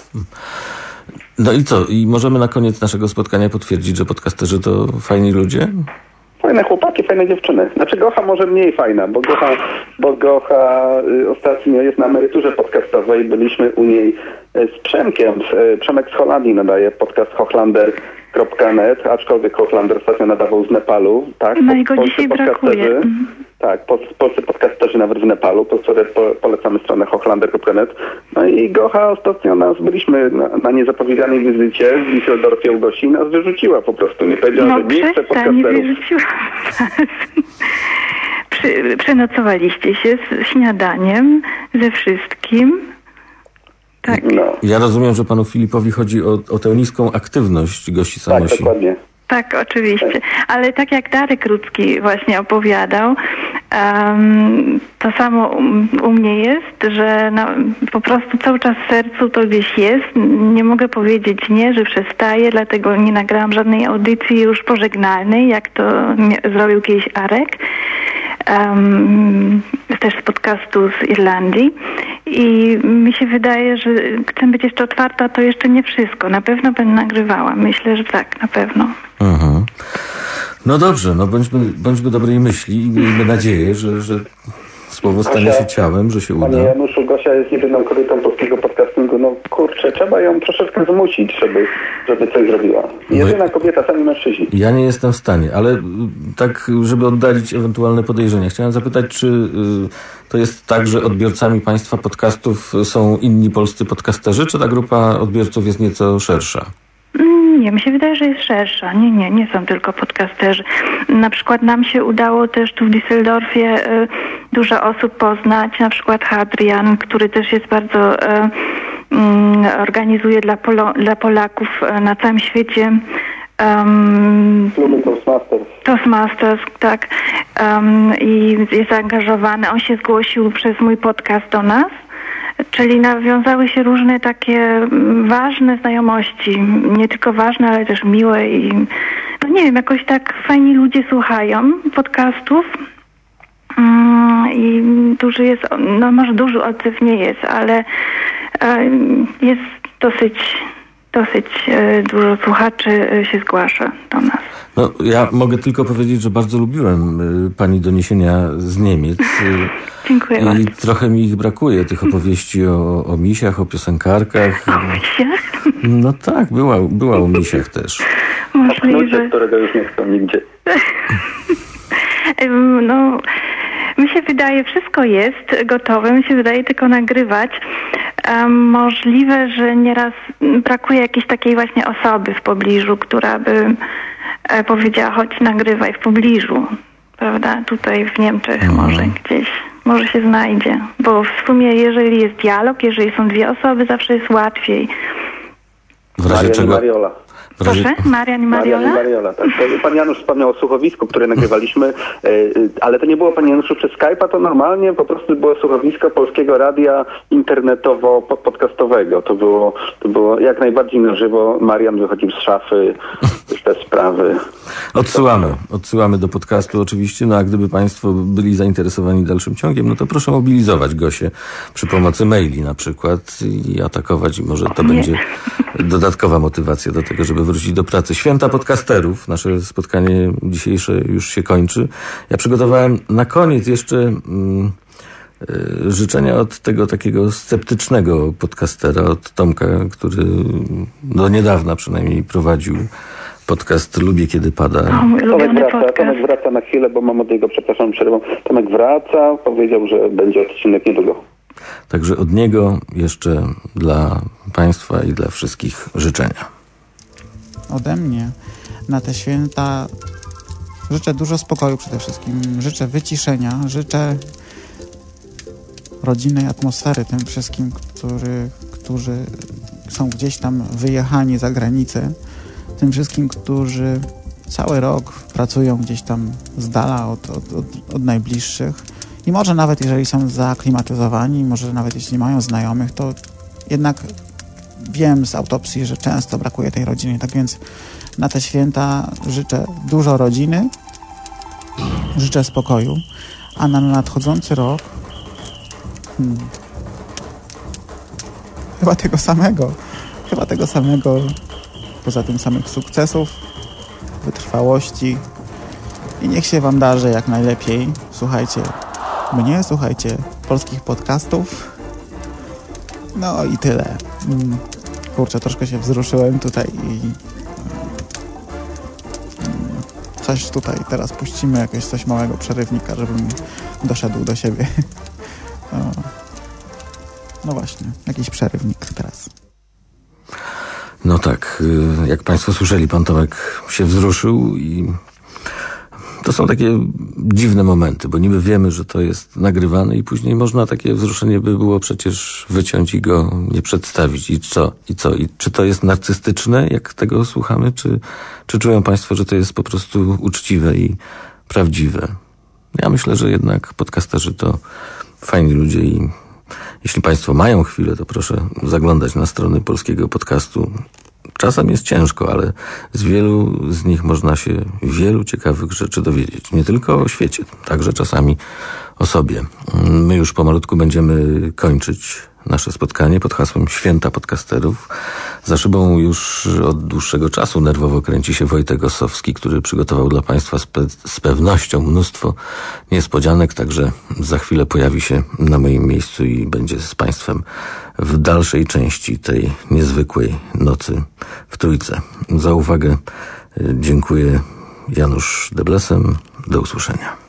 No i co? I możemy na koniec naszego spotkania potwierdzić, że podcasterzy to fajni ludzie? Fajne chłopaki, fajne dziewczyny. Znaczy Gocha może mniej fajna, bo Gocha, bo Gocha y, ostatnio jest na emeryturze podcastowej. Byliśmy u niej z Przemkiem. Y, Przemek z Holandii nadaje podcast hochlander.net, aczkolwiek Hochlander ostatnio nadawał z Nepalu. Tak? No i go polscy dzisiaj brakuje. Mhm. Tak, pol- polscy podcasterzy nawet w Nepalu, po które po, polecamy stronę hochlander.net. No i Gocha ostatnio nas, byliśmy na, na niezapowiedzianej wizycie w Düsseldorfie u Gosi i nas wyrzuciła po prostu. Nie powiedziała, No że nie podcasterów. wyrzuciłam Przy, Przenocowaliście się z śniadaniem, ze wszystkim. Tak. Ja rozumiem, że panu Filipowi chodzi o, o tę niską aktywność gości Samosi. dokładnie. Tak, oczywiście. Ale tak jak Darek Rudzki właśnie opowiadał, em, to samo u, mnie jest, że na, po prostu cały czas w sercu to gdzieś jest. Nie mogę powiedzieć nie, że przestaję, dlatego nie nagrałam żadnej audycji już pożegnalnej, jak to zrobił kiedyś Arek. Em, też z podcastu z Irlandii i mi się wydaje, że chcę być jeszcze otwarta, to jeszcze nie wszystko. Na pewno będę nagrywała. Myślę, że tak, na pewno. Mhm. No dobrze, no bądźmy, bądźmy dobrej myśli i miejmy nadzieję, że, że słowo stanie się ciałem, że się Panie uda. Januszu, Gosia jest jedyną kobietą polskiego podcastingu. No kurczę, trzeba ją troszeczkę zmusić, żeby, żeby coś zrobiła. Jedyna kobieta, sami mężczyźni. Ja nie jestem w stanie, ale y, tak, żeby oddalić ewentualne podejrzenia, chciałem zapytać, czy y, to jest tak, że odbiorcami państwa podcastów są inni polscy podcasterzy, czy ta grupa odbiorców jest nieco szersza? Mm, Nie, mi się wydaje, że jest szersza. Nie, nie, nie są tylko podcasterzy. Na przykład nam się udało też tu w Düsseldorfie y, dużo osób poznać, na przykład Hadrian, który też jest bardzo, y, organizuje dla, Polo, dla Polaków y, na całym świecie um, Kluby Toastmasters. Toastmasters, tak. Um, I jest zaangażowany. On się zgłosił przez mój podcast do nas. Czyli nawiązały się różne takie ważne znajomości. Nie tylko ważne, ale też miłe i no nie wiem, jakoś tak fajni ludzie słuchają podcastów. Mm, I duży jest, no może duży odzew nie jest, ale jest dosyć, dosyć e, dużo słuchaczy e, się zgłasza do nas. No, ja mogę tylko powiedzieć, że bardzo lubiłem y, pani doniesienia z Niemiec. Dziękuję I bardzo. trochę mi ich brakuje, tych opowieści o, o misiach, o piosenkarkach. No tak, była, była o misiach też. Możliwe. którego już nie chcą nigdzie. No, mi się wydaje, wszystko jest gotowe, mi się wydaje tylko nagrywać. Możliwe, że nieraz brakuje jakiejś takiej właśnie osoby w pobliżu, która by e, powiedziała, chodź nagrywaj w pobliżu, prawda, tutaj w Niemczech może gdzieś, może się znajdzie, bo w sumie jeżeli jest dialog, jeżeli są dwie osoby, zawsze jest łatwiej. W razie Marian czego, Mariola. Proszę, Marian i Mariola? Marian i Mariola, tak. Pan Janusz wspomniał o słuchowisku, które nagrywaliśmy, e, e, ale to nie było Panie Januszu przez Skype'a, to normalnie po prostu było słuchowisko Polskiego Radia internetowo-podcastowego. To było, to było jak najbardziej na żywo. Marian wychodził z szafy, te sprawy. Odsyłamy, odsyłamy do podcastu oczywiście, no a gdyby Państwo byli zainteresowani dalszym ciągiem, no to proszę mobilizować Gosię przy pomocy maili na przykład i atakować i może to Nie. będzie dodatkowa motywacja do tego, żeby wrócić do pracy. Święta podcasterów, nasze spotkanie dzisiejsze już się kończy. Ja przygotowałem na koniec jeszcze mm, y, życzenia od tego takiego sceptycznego podcastera, od Tomka, który do niedawna przynajmniej prowadził podcast Lubię Kiedy Pada. Tomek wraca, Tomek wraca na chwilę, bo mam od niego, przepraszam, przerwą. Tomek wraca, powiedział, że będzie odcinek niedługo. Także od niego jeszcze dla Państwa i dla wszystkich życzenia. ode mnie na te święta życzę dużo spokoju przede wszystkim, życzę wyciszenia, życzę rodzinnej atmosfery tym wszystkim, który, którzy są gdzieś tam wyjechani za granicę, tym wszystkim, którzy cały rok pracują gdzieś tam z dala od, od, od, od najbliższych i może nawet jeżeli są zaaklimatyzowani, może nawet jeśli mają znajomych, to jednak wiem z autopsji, że często brakuje tej rodziny. Tak więc na te święta życzę dużo rodziny, życzę spokoju, a na nadchodzący rok hmm, chyba tego samego. Chyba tego samego, poza tym samych sukcesów, wytrwałości i niech się Wam darzy jak najlepiej. Słuchajcie mnie, słuchajcie polskich podcastów. No i tyle. Mm, Kurczę, troszkę się wzruszyłem tutaj i mm, coś tutaj teraz puścimy, jakieś coś małego przerywnika, żebym doszedł do siebie. No, no właśnie, jakiś przerywnik teraz. No tak, y, jak Państwo słyszeli, pan Tomek się wzruszył i to są takie dziwne momenty, bo niby wiemy, że to jest nagrywane i później można takie wzruszenie by było przecież wyciąć i go nie przedstawić. I co? I co? I czy to jest narcystyczne, jak tego słuchamy, czy, czy czują Państwo, że to jest po prostu uczciwe i prawdziwe? Ja myślę, że jednak podcasterzy to fajni ludzie i jeśli Państwo mają chwilę, to proszę zaglądać na strony polskiego podcastu. Czasem jest ciężko, ale z wielu z nich można się wielu ciekawych rzeczy dowiedzieć. Nie tylko o świecie, także czasami o sobie. My już pomalutku będziemy kończyć nasze spotkanie pod hasłem Święta Podcasterów. Za szybą już od dłuższego czasu nerwowo kręci się Wojtek Ossowski, który przygotował dla Państwa z, pe z pewnością mnóstwo niespodzianek, także za chwilę pojawi się na moim miejscu i będzie z Państwem w dalszej części tej niezwykłej nocy w Trójce. Za uwagę dziękuję Janusz Deblesem. Do usłyszenia.